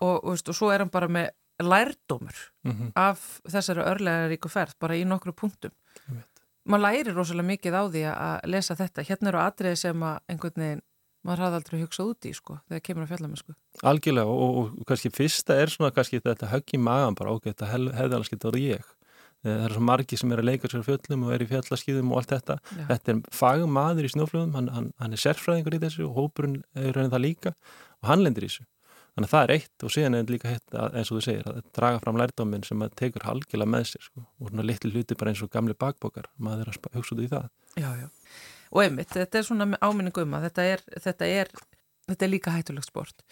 og, og, og svo er hann bara með lærdómur mm -hmm. af þessari örlega ríku ferð bara í nokkru punktum. Maður læri rosalega mikið á því að lesa þetta. Hérna eru atriði sem að einhvern veginn maður hafði aldrei hugsað út í sko þegar kemur að fjalla með sko. Algjörlega og, og kannski fyrsta er svona kannski þetta högg í magan bara ok, þetta hef, hefði alveg skilt árið ég. Það er svo margi sem er að leika sér fjöllum og er í fjallaskýðum og allt þetta. Já. þetta er fagum maður í snjóflöðum hann, hann, hann er sérfræðingur í þessu og hópurinn er raunin það líka og hann lendir í þessu Þannig að það er eitt og síðan er líka hitt að, eins og þú segir að draga fram lærdóminn sem að tekur halgila með sér sko, og svona litli hluti bara eins og gamli bakbókar maður er að hugsa út í það. Já, já. Og einmitt, þetta er svona áminningu um að þetta er, þetta er Þetta er líka hættulegt sport.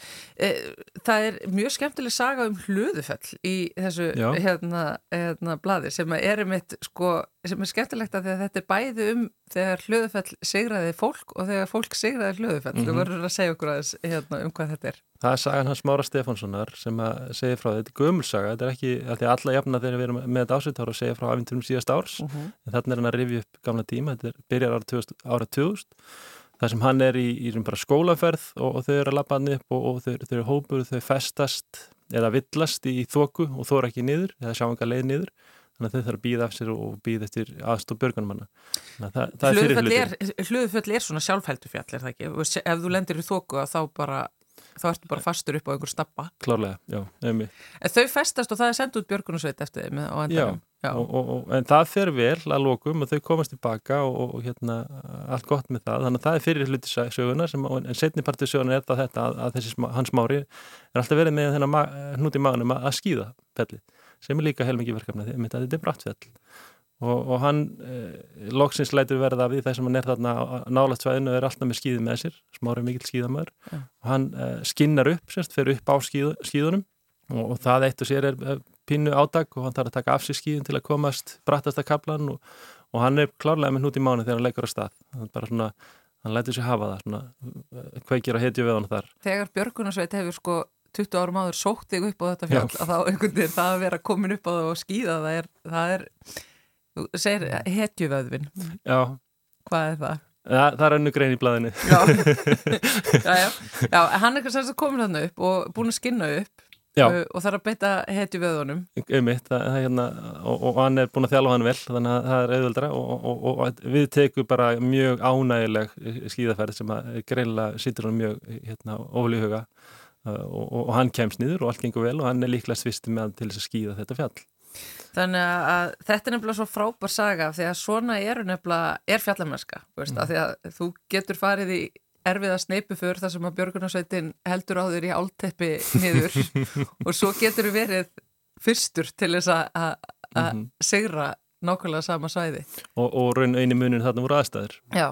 Eh, það er mjög skemmtileg saga um hlöðufell í þessu hérna, hérna bladi sem er mitt, sko, sem er skemmtilegt að þetta er bæði um þegar hlöðufell segraði fólk og þegar fólk segraði hlöðufell. Mm -hmm. Þú verður að segja okkur aðeins hérna, um hvað þetta er. Það er sagan hans Mára Stefánssonar sem að segja frá þetta. Þetta er gömulsaga, þetta er ekki að alla jafna þegar við erum með þetta ásveitára og segja frá afinturum síðast árs. Mm -hmm. Þarna er hann að rifja upp gamla tíma, þetta er byrjar ára 2000, ára 2000 þar sem hann er í, í skólaferð og, og þau eru að lappa hann upp og, og þau, þau eru hópur, þau festast eða villast í þoku og þóra ekki niður eða sjá enga leið niður. Þannig að þau þarf að býða af sér og býða eftir aðstof börgunmanna Hlöðuföll er, er svona sjálfhældufjall er það ekki? Ef þú lendir í þoku þá bara þá ertu bara fastur upp á einhver stappa. Klárlega, já, En þau festast og það er sendt út björgunarsveit eftir þeim. Já, Og, og, en það fer vel að lokum og þau komast tilbaka og, og hérna allt gott með það, þannig að það er fyrir hluti söguna sem, en setni partið söguna er það þetta að, að þessi smá, hans mári er alltaf verið með hnút í maðunum að, að skýða pellið, sem er líka heilmikið verkefni því að þetta er brattfell og, og hann eh, loksins lætur verða við þess að hann er þarna nálagt svæðinu og er alltaf með skýði með sér, smári mikill skýðamöður og hann eh, skinnar upp, sérst, fer upp á skýð, skýðunum og, og það eitt og sér er pínu ádag og hann þarf að taka af sér skíðin til að komast brattast að kaplan og, og hann er klárlega með hnút í mánu þegar hann leikur á stað. Hann bara svona, hann lætur sér hafa það svona, kveikir að hetju við hann þar. Þegar Björgunarsveit hefur sko 20 árum áður sótt þig upp á þetta fjall að þá einhvern veginn það að vera komin upp á það og skýða það er, það er segir hetjuvöðvin Já. Hvað er það? Ja, það er önnu grein í blæðinu [LAUGHS] já. já, já, já, hann er kannski komin þarna upp og búin að skinna upp Uh, og þarf að beita hetju veðunum Einmitt, það, það, hérna, og, og hann er búin að þjálfa hann vel þannig að það er auðvöldra og, og, og við tekum bara mjög ánægileg skíðaferð sem að greinlega sýtur hann mjög hérna, ofli í huga. Uh, og hann kemst niður og allt gengur vel og hann er líklega svisti með til þess að skíða þetta fjall. Þannig að þetta er nefnilega svo frábær saga því að svona eru nefnilega er fjallamennska, mm. því að þú getur farið í erfiða sneipu för þar sem að Björgunarsveitin heldur á þér í álteppi niður [LAUGHS] og svo getur við verið fyrstur til þess að mm -hmm. segra nákvæmlega sama svæði. Og, og raun eini munin þarna voru aðstæður. Já,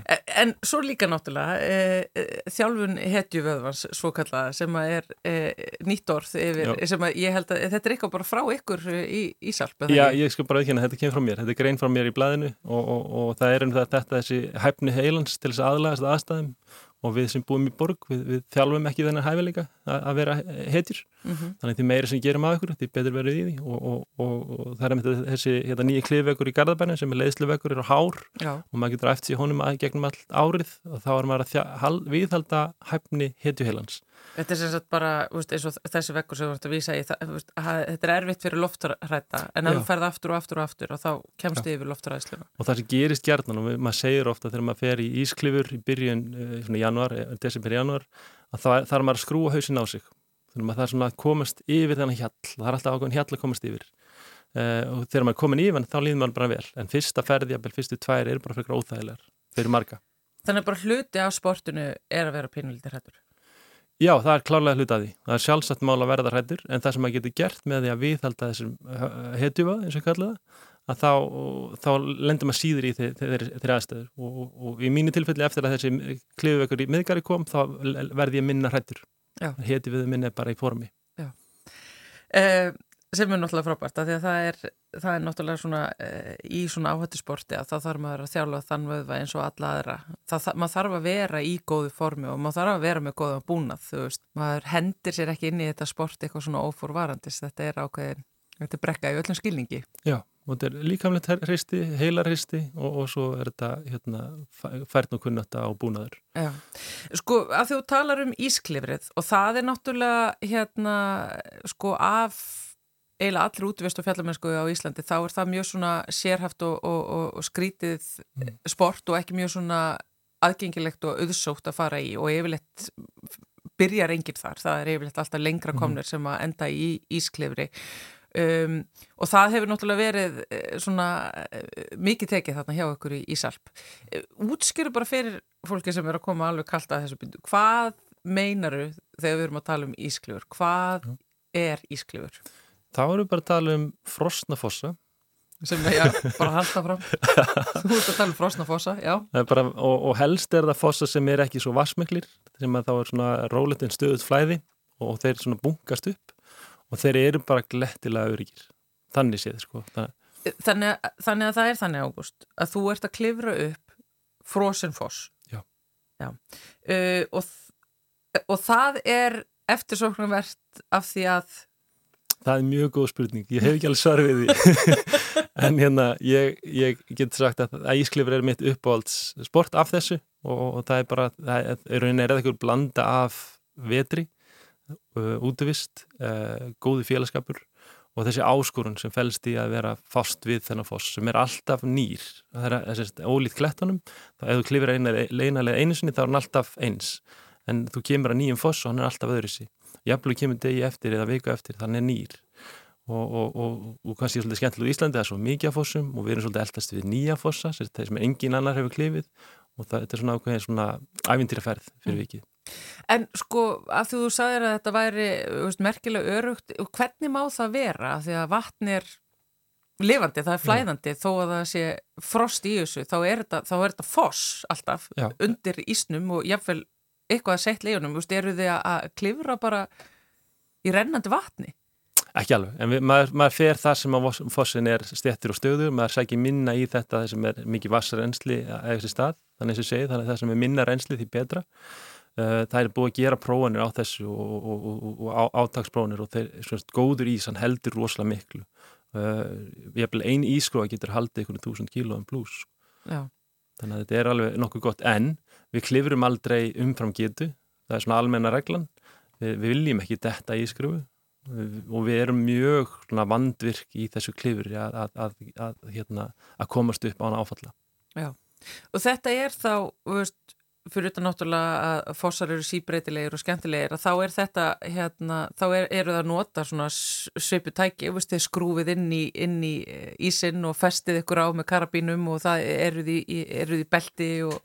en, en svo líka náttúrulega e, e, þjálfun hetjuvöðvans svo kallaða sem að er e, nýtt orð yfir, sem að ég held að þetta er eitthvað bara frá ykkur í Ísalp. Já, ég sko bara ekki hérna, þetta kemur frá mér, þetta er grein frá mér í blæðinu og, og, og það er um þetta þessi hæfni heilans til þess aðlægast aðstæðum og við sem búum í borg, við, við þjálfum ekki þennan hæfileika að vera hetjur mm -hmm. þannig því meira sem gerum að ykkur því betur verður í því og, og, og, og það er með þessi hérna, nýja klifveggur í Garðabæna sem er leiðsluveggur, er á hár Já. og maður getur eftir honum að gegnum all árið og þá er maður að viðhalda hæfni hetjuheilans Þetta er sem sagt bara, veist, eins og þessi vekkur sem þú vart að vísa í, það, veist, að, þetta er erfitt fyrir loftarætta en að þú ferð aftur og aftur og aftur og þá kemst þið yfir loftaræðsluna. Og það sem gerist gerðan og maður segir ofta þegar maður fer í ísklifur í byrjun, eh, svona januar, eh, desember januar, að það er maður að skrúa hausin á sig. Þannig að það er svona að komast yfir þennan hjall, það er alltaf ákveðin hjall að komast yfir. Uh, og þegar maður er komin yfir þá líður maður bara vel, en fyrsta ferði, fyrstu tvær er bara fyrir óþægilegar, fyrir marga. Þannig að bara hluti af sportinu er að vera pínulítið hættur. Já, það er klálega hlut að því. Það er sjálfsagt mál að verða hrættur en það sem maður getur gert með því að viðhalda þessum hetjuva, eins og kallaða, að þá, þá lendur maður síður í þeirri aðstöður og, og, og í mínu tilfelli eftir að þessi klifuveikur í miðgari kom þá verði ég minna hrættur. Hetjuviðu minn er bara í formi. Já. Uh, sem er náttúrulega frábært að því að það er, það er náttúrulega svona e, í svona áhættisporti að þá þarf maður að þjála þann vöðva eins og alla aðra. Það, það, maður þarf að vera í góðu formi og maður þarf að vera með góða búnað þú veist, maður hendir sér ekki inn í þetta sporti eitthvað svona ófórvarandis, þetta er ákveðin þetta er brekka í öllum skilningi. Já, og þetta er líkamlegt hristi heilarhristi og, og svo er þetta hérna, fært og kunnata á búnaður. Já, sko að þú talar um ísklifrið og það er náttúrulega hérna sko af eiginlega allir útvist og fjallamennsku á Íslandi þá er það mjög svona sérhaft og, og, og, og skrítið mm. sport og ekki mjög svona aðgengilegt og auðsótt að fara í og yfirleitt byrjar enginn þar, það er yfirleitt alltaf lengra mm. komnir sem að enda í ísklefri um, og það hefur náttúrulega verið eh, svona eh, mikið tekið þarna hjá okkur í Ísalp eh, útskjöru bara fyrir fólki sem er að koma alveg kallt að þessu byndu, hvað meinaru þegar við erum að tala um ísklefur, hvað mm. er ísklefur? Þá erum við bara að tala um frostnafossa sem já, bara halda fram. [LAUGHS] Þú ert að tala um frostnafossa, já. Bara, og, og helst er það fossa sem er ekki svo vasmiklir, sem að þá er svona róletinn stöðut flæði og þeir svona bunkast upp og þeir eru bara glettilega öryggir. Þannig séð, sko. Þannig, þannig að það er þannig, Ágúst að þú ert að klifra upp frosenfoss Já, já. Uh, og, og það er eftirsóknarvert af því að Það er mjög góð spurning, ég hef ekki alveg svar við því. [LAUGHS] En hérna ég, ég get sagt að æsklifur er mitt uppáhalds sport af þessu og, og það er bara, það er, rauninni er eitthvað blanda af vetri uh, útvist uh, góði félagskapur og þessi áskorun sem fælst í að vera fast við þennan foss sem er alltaf nýr. Það er ólít klettunum, þá ef þú klifir leinalega einu sinni þá er hann alltaf eins en þú kemur að nýjum foss og hann er alltaf öðru sí jafnveg kemur degi eftir eða viku eftir þannig er nýr og, og, og, og kannski svolítið skemmtilega í Íslandi það er svo mikið fossum og við erum svolítið eldast við nýja fossa sem engin annar hefur klifið og það, þetta er svona ákveðin svona ævintýraferð fyrir mm. vikið. En sko að þú sagðir að þetta væri veist, merkilega örugt, hvernig má það vera? Því að vatn er lifandi, það er flæðandi, Já. þó að það sé frost í þessu, þá er þetta, þá er þetta foss alltaf Já. undir ísnum og jáfnveil eitthvað að setja leiðunum, eru þið að klifra bara í rennandi vatni? Ekki alveg, en við, maður, maður fer þar sem að fossin er stettir og stöður, maður sækir minna í þetta þar sem er mikið vassarrensli að eitthvað stað, þannig að ég segi, þannig að það sem er minna rensli því betra. Uh, það er búið að gera prófanir á þessu og, og, og, og átagsprófanir og þeir, svona, góður ís, hann heldur rosalega miklu. Uh, einn ískróa getur haldið einhvern túsund kílóðum pluss. Þannig að þetta er alveg nokkuð gott, en við klifrum aldrei umfram getu, það er svona almenna reglan, við, við viljum ekki detta ískrófu og við erum mjög vandvirk í þessu klifur að, að, að, hérna, að komast upp á hana áfalla. Já, og þetta er þá, veist, fyrir þetta náttúrulega að fossar eru síbreytilegir og skemmtilegir, þá er þetta, hérna, þá er, eru það að nota svona sveipu tæki, veist, skrúfið inn í, inn í ísinn og festið ykkur á með karabínum og það eruð í, eruð í belti og,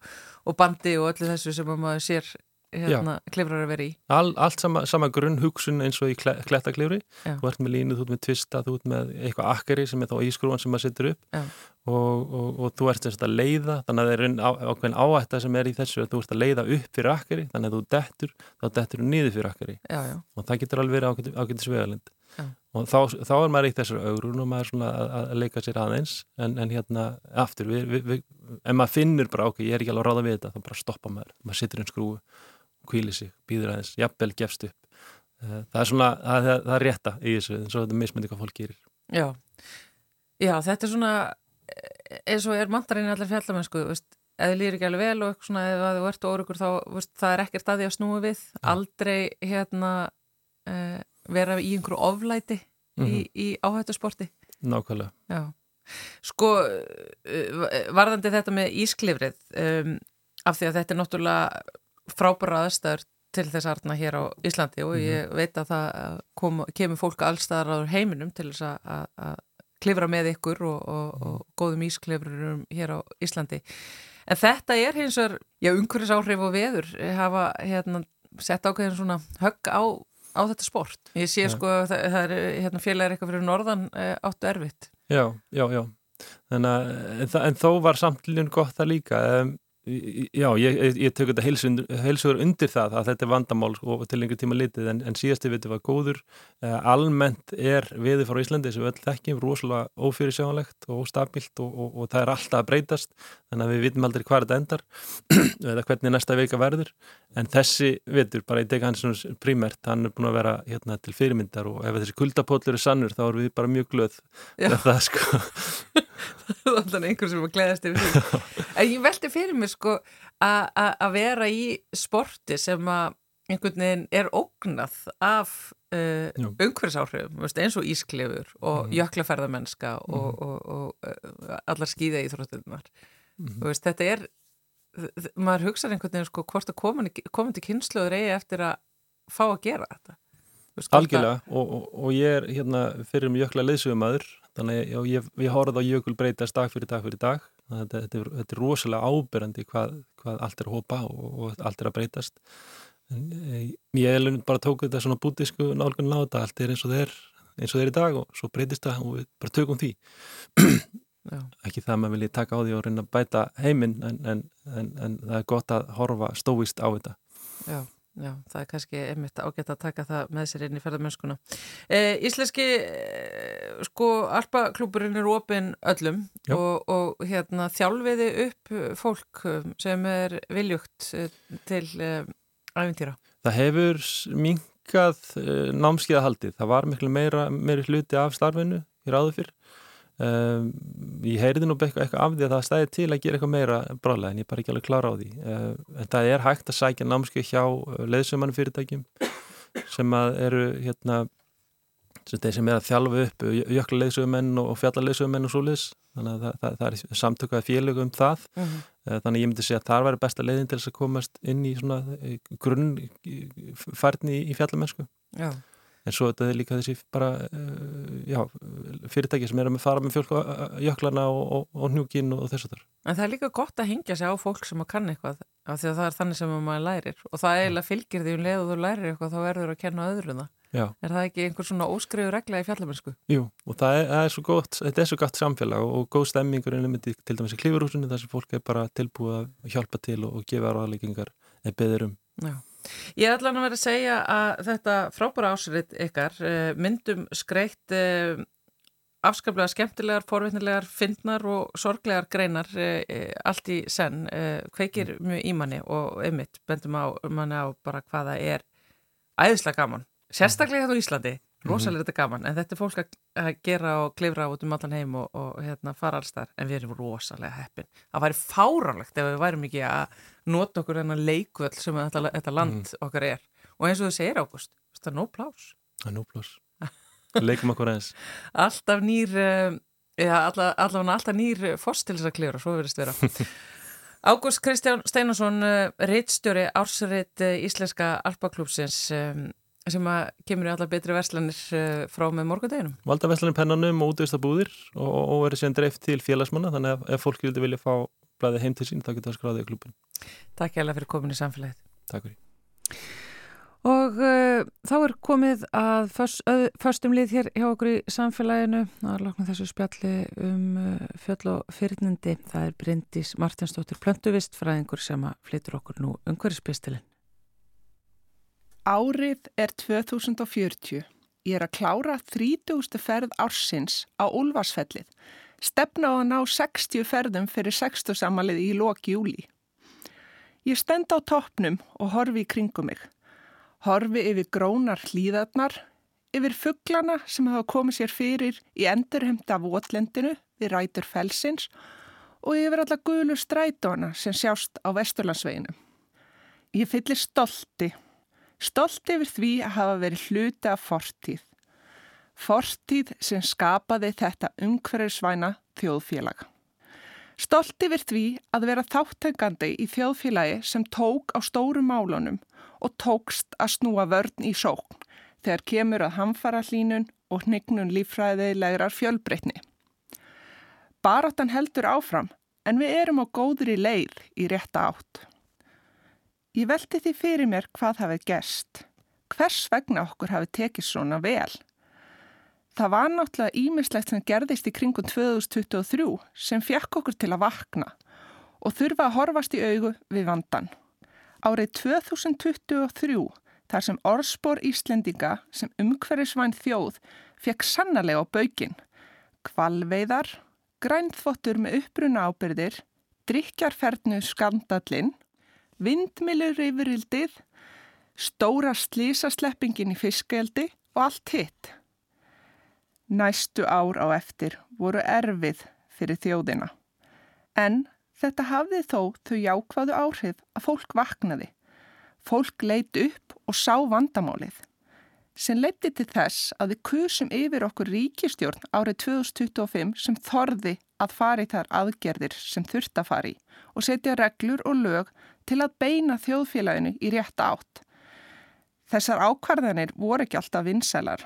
og bandi og öllu þessu sem maður sér hérna, klifrar að vera í. All, Allt sama, sama grunn hugsun eins og í klettaklifri. Þú ert með línu, þú ert með tvista, þú ert með eitthvað akkari sem er þá ískrúan sem maður setur upp. Og, og, og þú ert að leiða, þannig að það er ákveðin áætta sem er í þessu að þú ert að leiða upp fyrir akkari, þannig að þú dettur þá dettur þú niður fyrir akkari já, já. og það getur alveg verið ákveðin svegalind og þá, þá er maður eitt þessar augrun og maður er svona að, að leika sér aðeins en, en hérna aftur við, við, við, en maður finnur bara ok, ég er ekki alveg að ráða við þetta þá bara stoppa maður, maður sittur einn skrúu kvíli sig, býður aðeins, jafnvel gefst upp. Eh, það er svona, það, það, það er rétta í þessu, eins og þetta mismyndi hvað fólk gerir. Já, já þetta er svona, eh, eins og er mandarinn allir fjallamennsku, eða þið lýri ekki alveg vel og eitthvað svona, eða þú ert órugur þá, veist, það er ekkert að því að snúi við, ja. aldrei hérna uh, vera í einhverju oflæti mm -hmm. í, mhm. í áhættusporti. Nákvæmlega. Já, sko, uh, varðandi þetta með ísklifrið, um, af því að þetta er náttúrulega frábæra aðstæður til þess aðarna hér á Íslandi og ég mhm. veit að það kom, kemur fólk allstaðar á heiminum til þess að, að klifra með ykkur og, og, og mhm. góðum ísklifrurum hér á Íslandi. En þetta er hins vegar, já, umhverfis áhrif og veður hafa hérna, sett ákveðin svona högg á, á þetta sport. Ég sé ja. sko að það, það er hérna, félagar eitthvað fyrir norðan e, áttu erfitt. Já, já, já. Að, en, en þó var samtlun gott það líka. Um, Já, ég, ég tök þetta heilsugur undir það að þetta er vandamál og til einhver tíma litið en, en síðasti viti var góður. Uh, almennt er viði frá Íslandi sem við öll þekkjum rosalega ófyrirsjónlegt og óstabilt og, og, og það er alltaf að breytast þannig að við vitum aldrei hvað þetta endar [CLEARS THROAT] eða hvernig næsta veika verður. En þessi vitur, bara ég teka hans primært, hann er búin að vera hérna, til fyrirmyndar og ef þessi kuldapóllur er sannur þá erum við bara mjög glöð það sko [LAUGHS] það er alltaf einhver sem að gleðast yfir því [LAUGHS] en ég veldi fyrir mig sko að vera í sporti sem að einhvern veginn er ógnað af uh, umhverfisáhrifum eins og ísklefur og mm. jöklaferðamennska mm. og, og, og uh, allar skýða í þróttunar mm. þetta er maður hugsaður einhvern veginn sko hvort að komandi kynsluður eigi eftir að fá að gera þetta Algjörlega og, og, og ég er hérna fyrir um jökla leysugumæður þannig að ég, ég horfði á jökul breytast dag fyrir dag fyrir dag. Þetta, þetta, er, þetta er rosalega ábyrjandi hvað, hvað allt er að hópa og, og allt er að breytast. En eh, ég bara tókuð þetta svona bútisku nálgun láta, allt er eins og þeir eins og þeir í dag og svo breytist það og við bara tökum því. [CLEARS THROAT] Ekki það að maður vilji taka á því og reyna að bæta heiminn en, en, en, en það er gott að horfa stóist á þetta. Já Já, það er kannski einmitt ágætt að taka það með sér inn í ferðarmennskuna. E, íslenski, e, sko, alpaklúburinn er ofinn öllum og, og hérna þjálfiði upp fólk sem er viljugt e, til e, æfintýra. Það hefur minkað e, námskeiðahaldið. Það var miklu meira, meiri hluti af starfinu í ráðu fyrr Um, ég heyrði nú eitthvað af því að það stæði til að gera eitthvað meira brálega en ég er bara ekki alveg klára á því uh, en það er hægt að sækja námskeið hjá uh, leðsumannum fyrirtækjum sem að eru hérna sem þeir sem er að þjálfa upp jökla leðsumenn og fjalla leðsumenn og svo leðs þannig að það, það, það er samtökað félög um það uh -huh. Eh, þannig ég myndi segja að það væri besta leiðin til þess að komast inn í svona eh, grunnfærni í fjallamennsku. Já. En svo þetta er líka þessi bara, eh, já, fyrirtæki sem er að fara með fólk á jöklana og, og, og hnjúkin og þess að það. En það er líka gott að hingja sig á fólk sem að kann eitthvað af því að það er þannig sem maður lærir og það eiginlega fylgir því um leið og þú lærir eitthvað þá verður að kenna öðrum það. Já. Er það ekki einhver svona óskrifu regla í fjallamennsku? Jú, og það er, það er svo gott, þetta er svo gott samfélag og góð stemmingur en myndi til dæmis í klífurhúsinu þar sem fólk er bara tilbúið að hjálpa til og, og gefa ráðleggingar eða beður um. Já. Ég ætla hann að vera að segja að þetta frábæra ásrið ykkar eh, myndum skreitt eh, afskaplega skemmtilegar, forvitnilegar, fyndnar og sorglegar greinar eh, allt í senn, kveikir mjög í manni og einmitt bendum á manni á bara hvaða er æðislega gaman sérstaklega hérna á Íslandi. Rosalega þetta gaman en þetta er fólk að gera og klifra út um allan heim og, og hérna, fara alls þar en við erum rosalega heppin. Það væri fáránlegt ef við værum ekki að nota okkur enna leikvöld sem þetta, þetta land mm. okkar er. Og eins og þú segir Ágúst, það er nóg plás það er nóg plás [LAUGHS] leikum okkur eins alltaf nýr uh, ja, alltaf, alltaf nýr þess að klifra, svo verðist vera. [LAUGHS] Ágúst Kristján Steinarsson eh, reittstjóri ársreitt uh, Íslenska Alpaklúpsins sem að kemur í allar betri verslanir eh, frá með morgundeginum. Valda verslanir pennanum og útvist að búðir og, og verður síðan dreift til félagsmanna þannig að ef fólki vilja fá blæði heim til sín þá getur það skráðið í klubin. Takk ég alveg fyrir komin í samfélagið. Takk fyrir. Og uh, þá er komið að föstum lið hér hjá okkur í samfélaginu að lokna þessu spjalli um uh, fjöll og fyrirnindi. Það er Bryndís Martinsdóttir Plöntuvist fræðingur sem að flytur okkur nú umhverjuspistilinn. Árið er 2040. Ég er að klára 30. ferð ársins á Úlfarsfellið. Stefna á að ná 60 ferðum fyrir 60 samalið í loki júli. Ég stend á toppnum og horfi í kringum mig. Horfi yfir grónar hlýðarnar, yfir fugglana sem hafa komið sér fyrir í endurhemta votlendinu við rætur felsins og yfir alla gulu strætóna sem sjást á Vesturlandsveginu. Ég fyllir stolti Stolt yfir því að hafa verið hluti af fortíð. Fortíð sem skapaði þetta umhverfisvæna þjóðfélag. Stolt yfir því að vera þáttengandi í þjóðfélagi sem tók á stóru málunum og tókst að snúa vörn í sókn þegar kemur að hamfara hlínun og hnignun lífræðilegrar fjölbreytni. Baráttan heldur áfram en við erum á góðri leið í rétta átt. Ég velti því fyrir mér hvað hafið gerst. Hvers vegna okkur hafið tekið svona vel? Það var náttúrulega ímislegt sem gerðist í kringum 2023 sem fjekk okkur til að vakna og þurfa að horfast í augu við vandan. Árið 2023 þar sem orðspor Íslendinga sem umhverfisvæn þjóð fekk sannarlega á baukinn. Kvalveiðar, grænþvottur með uppbruna ábyrðir, drikjarferðnu skandallinn vindmilur yfirildið, stóra slísasleppingin í fiskeldi og allt hitt. Næstu ár á eftir voru erfið fyrir þjóðina. En þetta hafði þó þau jákvæðu áhrif að fólk vaknaði. Fólk leitt upp og sá vandamálið. Sem leitti til þess að við kusum yfir okkur ríkistjórn árið 2025 sem þorði að fari þar aðgerðir sem þurft að fari og setja reglur og lög til að beina þjóðfélaginu í rétt átt. Þessar ákvarðanir voru ekki alltaf vinsælar,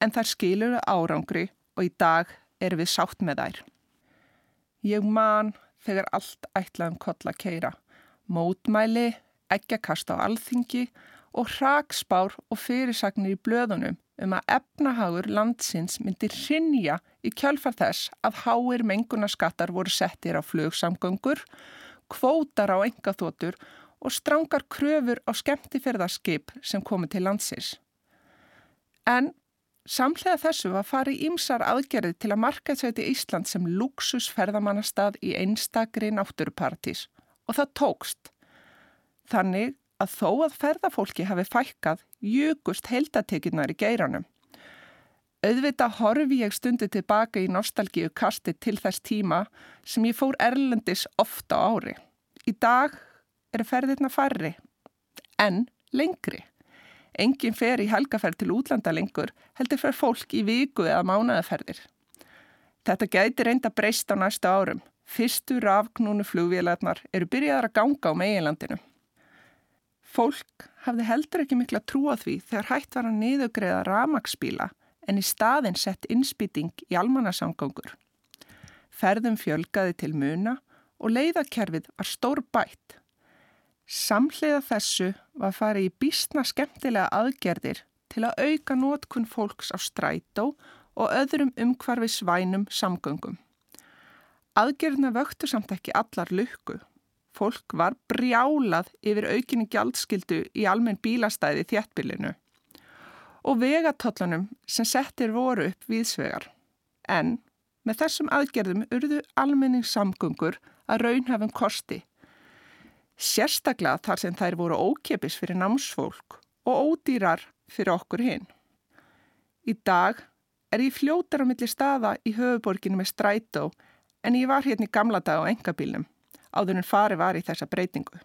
en þær skiluru árangri og í dag er við sátt með þær. Ég man þegar allt ætlaðum koll að keira, mótmæli, ekkjakast á alþingi og hraksbár og fyrirsagnir í blöðunum um að efnahagur landsins myndir rinja í kjálfar þess að háir mengunarskattar voru settir á flugsamgöngur kvótar á engaþótur og strángar kröfur á skemmtifyrðarskip sem komi til landsins. En samlega þessu var farið ímsar aðgerði til að markaðsveiti Ísland sem luxusferðamannastad í einstakri náttúrupartís og það tókst. Þannig að þó að ferðafólki hafi fækkað, júkust heldatekinnar í geiranum. Auðvitað horfi ég stundi tilbaka í nostalgíu kasti til þess tíma sem ég fór erlendis ofta á ári. Í dag er ferðirna farri, en lengri. Engin fer í helgaferð til útlanda lengur, heldur fer fólk í viku eða mánaðaferðir. Þetta gæti reynda breyst á næstu árum, Fyrstu rafknúnu flugvélarnar eru byrjaðar að ganga á meginlandinu. Fólk hafði heldur ekki mikla trú á því þegar hægt var að niðugreiða ramagsbíla en í staðin sett innspýting í almannasamgöngur. Ferðum fjölgaði til muna og leiðakerfið var stór bætt. Samhliða þessu var farið í bísna skemmtilega aðgerðir til að auka nótkun fólks á strætó og öðrum umhverfi svænum samgöngum. Aðgerðina vöktu samt ekki allar lukku. Fólk var brjálað yfir aukinni gjaldskildu í almenn bílastæði þjættbílinu og vegatollanum sem settir voru upp viðsvegar. En með þessum aðgerðum urðu almenningssamgöngur að raunhafum kosti. Sérstaklega þar sem þær voru ókepis fyrir námsfólk og ódýrar fyrir okkur hinn. Í dag er ég fljótar á milli staða í höfuborginu með strætó en ég var hérna í gamla dag á engabílnum áður en fari var í þessa breytingu.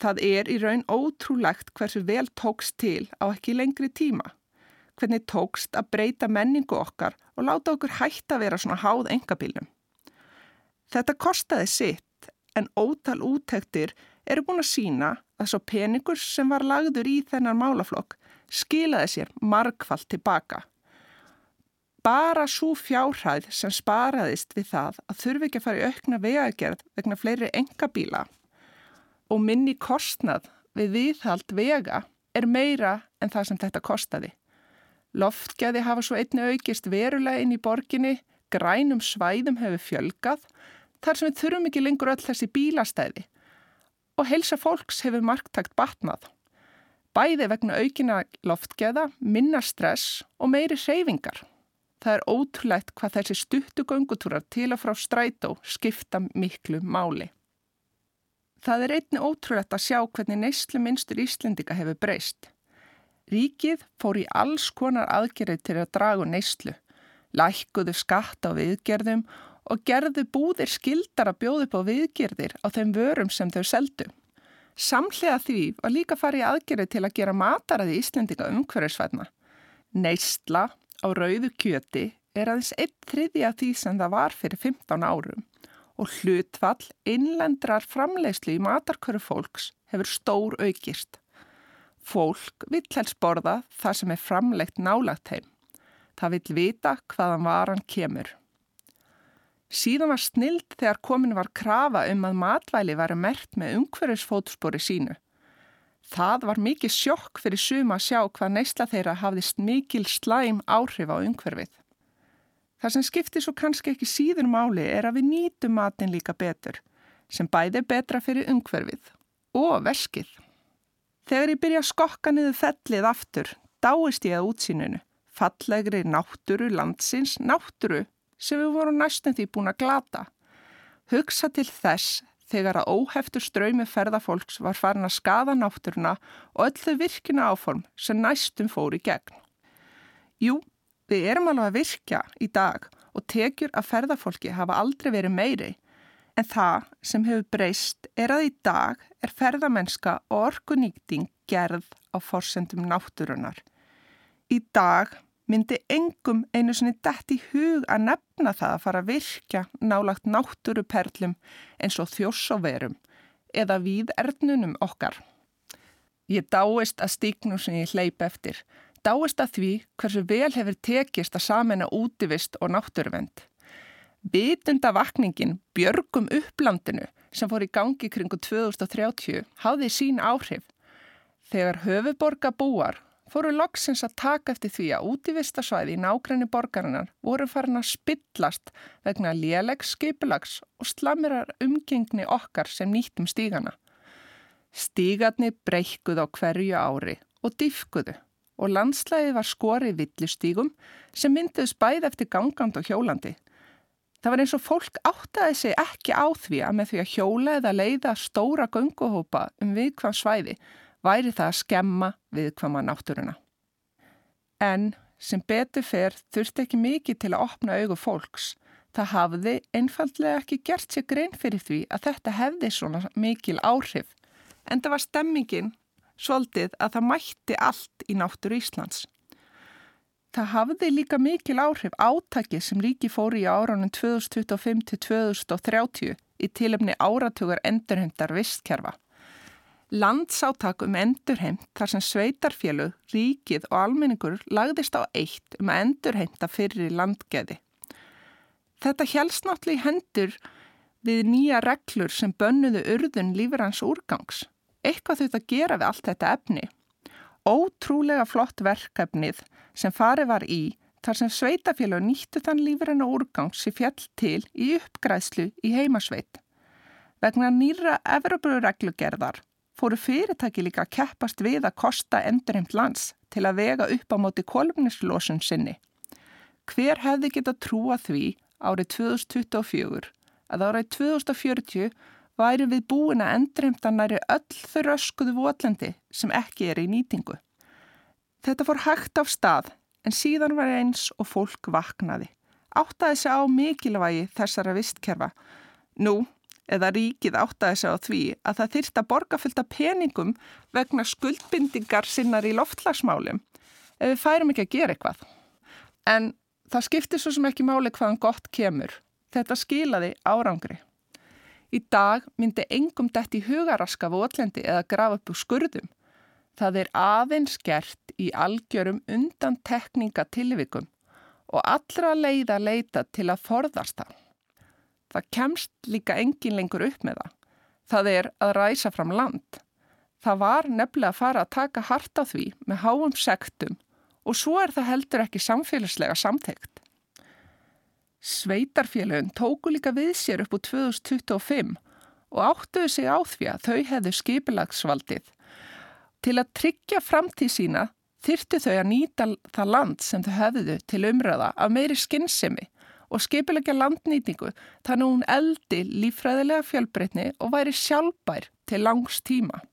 Það er í raun ótrúlegt hversu vel tókst til á ekki lengri tíma. Hvernig tókst að breyta menningu okkar og láta okkur hægt að vera svona háð engabílnum. Þetta kostaði sitt en ótal úttektir eru búin að sína að svo peningur sem var lagður í þennan málaflokk skilaði sér margfald tilbaka. Bara svo fjárhæð sem sparaðist við það að þurfi ekki að fara í aukna vegagerð vegna fleiri engabíla og minni kostnað við viðhald vega er meira en það sem þetta kostaði. Loftgæði hafa svo einni aukist verulega inn í borginni, grænum svæðum hefur fjölgað, þar sem við þurfum ekki lengur öll þessi bílastæði og heilsa fólks hefur marktakt batnað. Bæði vegna aukina loftgæða, minna stress og meiri reyfingar. Það er ótrúlegt hvað þessi stuttu göngutúrar til að frá strætó skipta miklu máli. Það er einni ótrúlegt að sjá hvernig neyslu minnstur Íslendika hefur breyst. Ríkið fór í alls konar aðgerið til að dragu neyslu, lækkuðu skatt á viðgerðum og gerðu búðir skildar að bjóðu upp á viðgerðir á þeim vörum sem þau seldu. Samlega því var líka farið aðgerið til að gera mataraði Íslendika umhverfisvætna. Neysla á rauðu kjöti er aðeins einn þriði af því sem það var fyrir 15 árum og hlutfall innlendrar framleiðslu í matarköru fólks hefur stór aukist. Fólk vill helst borða það sem er framleitt nálagt heim. Það vill vita hvaðan varan kemur. Síðan var snild þegar komin var krafa um að matvæli varu mert með umhverfisfótspori sínu. Það var mikið sjokk fyrir suma að sjá hvað neysla þeirra hafðist mikil slæm áhrif á umhverfið. Það sem skiptir svo kannski ekki síður máli er að við nýtum matin líka betur, sem bæði betra fyrir umhverfið og verskið. Þegar ég byrja að skokka niður fellið aftur, dáist ég að útsýnunu, fallegri nátturu landsins, nátturu sem við vorum næstum því búin að glata. Hugsa til þess þegar að óheftur ströymi ferðafólks var farin að skada náttúruna og öll þau virkina áform sem næstum fóri gegn. Jú, við erum alveg að virkja í dag og tekjur að ferðafólki hafa aldrei verið meiri, en það sem hefur breyst er að í dag er ferðamennska og orkunýkting gerð á forsendum náttúrunar. Í dag myndi engum einu sinni dætt í hug að nefna það að fara að virkja nálagt náttúruperlum eins og þjóssoverum eða við ernunum okkar. Ég dáist að stíknum sem ég hleyp eftir, dáist að því hversu vel hefur tekist að samena útivist og náttúruvend. Bitunda vakningin Björgum upplandinu sem fór í gangi kringu 2030 háði sín áhrif. Þegar höfuborga búar fóru loksins að taka eftir því að útívistasvæði í nákrenni borgarinnar voru farin að spillast vegna lélegs skipulags og slamirar umgengni okkar sem nýttum stígana. Stígarni breykuð á hverju ári og diffkuðu og landslæði var skorið villustígum sem mynduðs bæð eftir gangand og hjólandi. Það var eins og fólk áttaði sig ekki á því að með því að hjóla eða leiða stóra gunguhópa um viðkvæm svæði væri það að skemma viðkvama náttúruna. En sem betur fer þurfti ekki mikið til að opna augu fólks. Það hafði einfallega ekki gert sér grein fyrir því að þetta hefði svona mikil áhrif. En það var stemmingin svolítið að það mætti allt í náttúru Íslands. það hafði líka mikil áhrif átakið sem ríki fóri í áraunum 2025 til 2030 í tilefni áratugar endurheimtar vistkerfa. Landsátak um endurheimt þar sem sveitarfélug, ríkið og almenningur lagðist á eitt um að endurheimta fyrir landgeði. Þetta í hendur við nýja reglur sem bönnuðu urðun lífrans úrgangs. Eitthvað þurft að gera við allt þetta efni. Ótrúlega flott verkefnið sem farið var í þar sem sveitafélag nýttu þann lífrann og úrgangs sem fjall til í uppgræðslu í heimasveit. Vegna nýra Evropareglugerðar fóru fyrirtæki líka að keppast við að kosta endurheimt lands til að vega upp á móti kolumnislósun sinni. Hver hefði geta trúa því árið 2024 að árið 2040 væri við búin að endurheimta næri öll þau röskuðu votlendi sem ekki er í nýtingu. Þetta fór hægt af stað en síðan var eins og fólk vaknaði. Áttaði sig á mikilvægi þessara vistkerfa. Nú, eða ríkið áttaði sig á því að það þyrst að borga fylgta peningum vegna skuldbindingar sinnar í loftlagsmálum ef við færum ekki að gera eitthvað. En það skiptir svo sem ekki máli hvaðan gott kemur. Þetta skilaði árangri. Í dag myndi engum dætt í hugaraska votlendi eða grafa upp úr skurðum. Það er aðeins gert í algjörum undan tekninga tilvikum og allra leiða leita til að forðast það. Það kemst líka engin lengur upp með það. Það er að ræsa fram land. Það var nefnilega að fara að taka hart á því með háum sektum og svo er það heldur ekki samfélagslega samtegt. Sveitarfélögum tóku líka við sér upp úr 2025 og áttuðu sig á því að þau hefðu skipilagsvaldið. Til að tryggja framtíð sína þyrtu þau að nýta það land sem þau hefðu til umröða af meiri skinnsemi og skipilegja landnýtingu þannig hún eldi lífræðilega fjölbreytni og væri sjálfbær til langs tíma.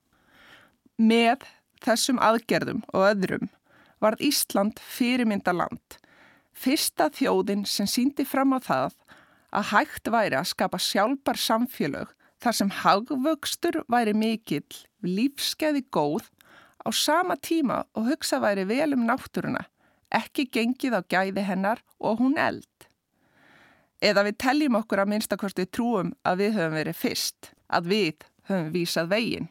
Með þessum aðgerðum og öðrum varð Ísland fyrirmynda land. Fyrsta þjóðin sem síndi fram á það að hægt væri að skapa sjálfbar samfélög þar sem hagvöxtur væri mikill, lífskeiði góð á sama tíma og hugsa væri vel um náttúruna, ekki gengið á gæði hennar og hún eld eða við teljum okkur að minnstakosti trúum að við höfum verið fyrst, að við höfum vísað veginn.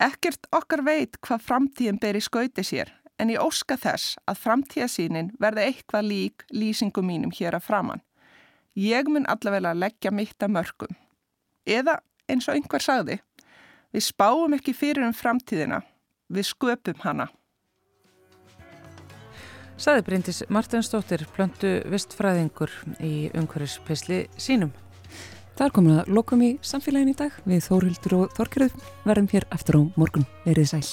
Ekkert okkar veit hvað framtíðin ber í skauti sér, en ég óska þess að framtíðasínin verði eitthvað lík lýsingum mínum hér að framann. Ég mun allavega leggja mitt að mörgum. Eða eins og einhver sagði, við spáum ekki fyrir um framtíðina, við sköpum hana. Saði Bryndis Martinsdóttir, plöntu vistfræðingur í umhverfispesli sínum. Það er komin að lokum í samfélagin í dag við Þórildur og Þorkjörður verðum hér eftir á morgun. Verið sæl.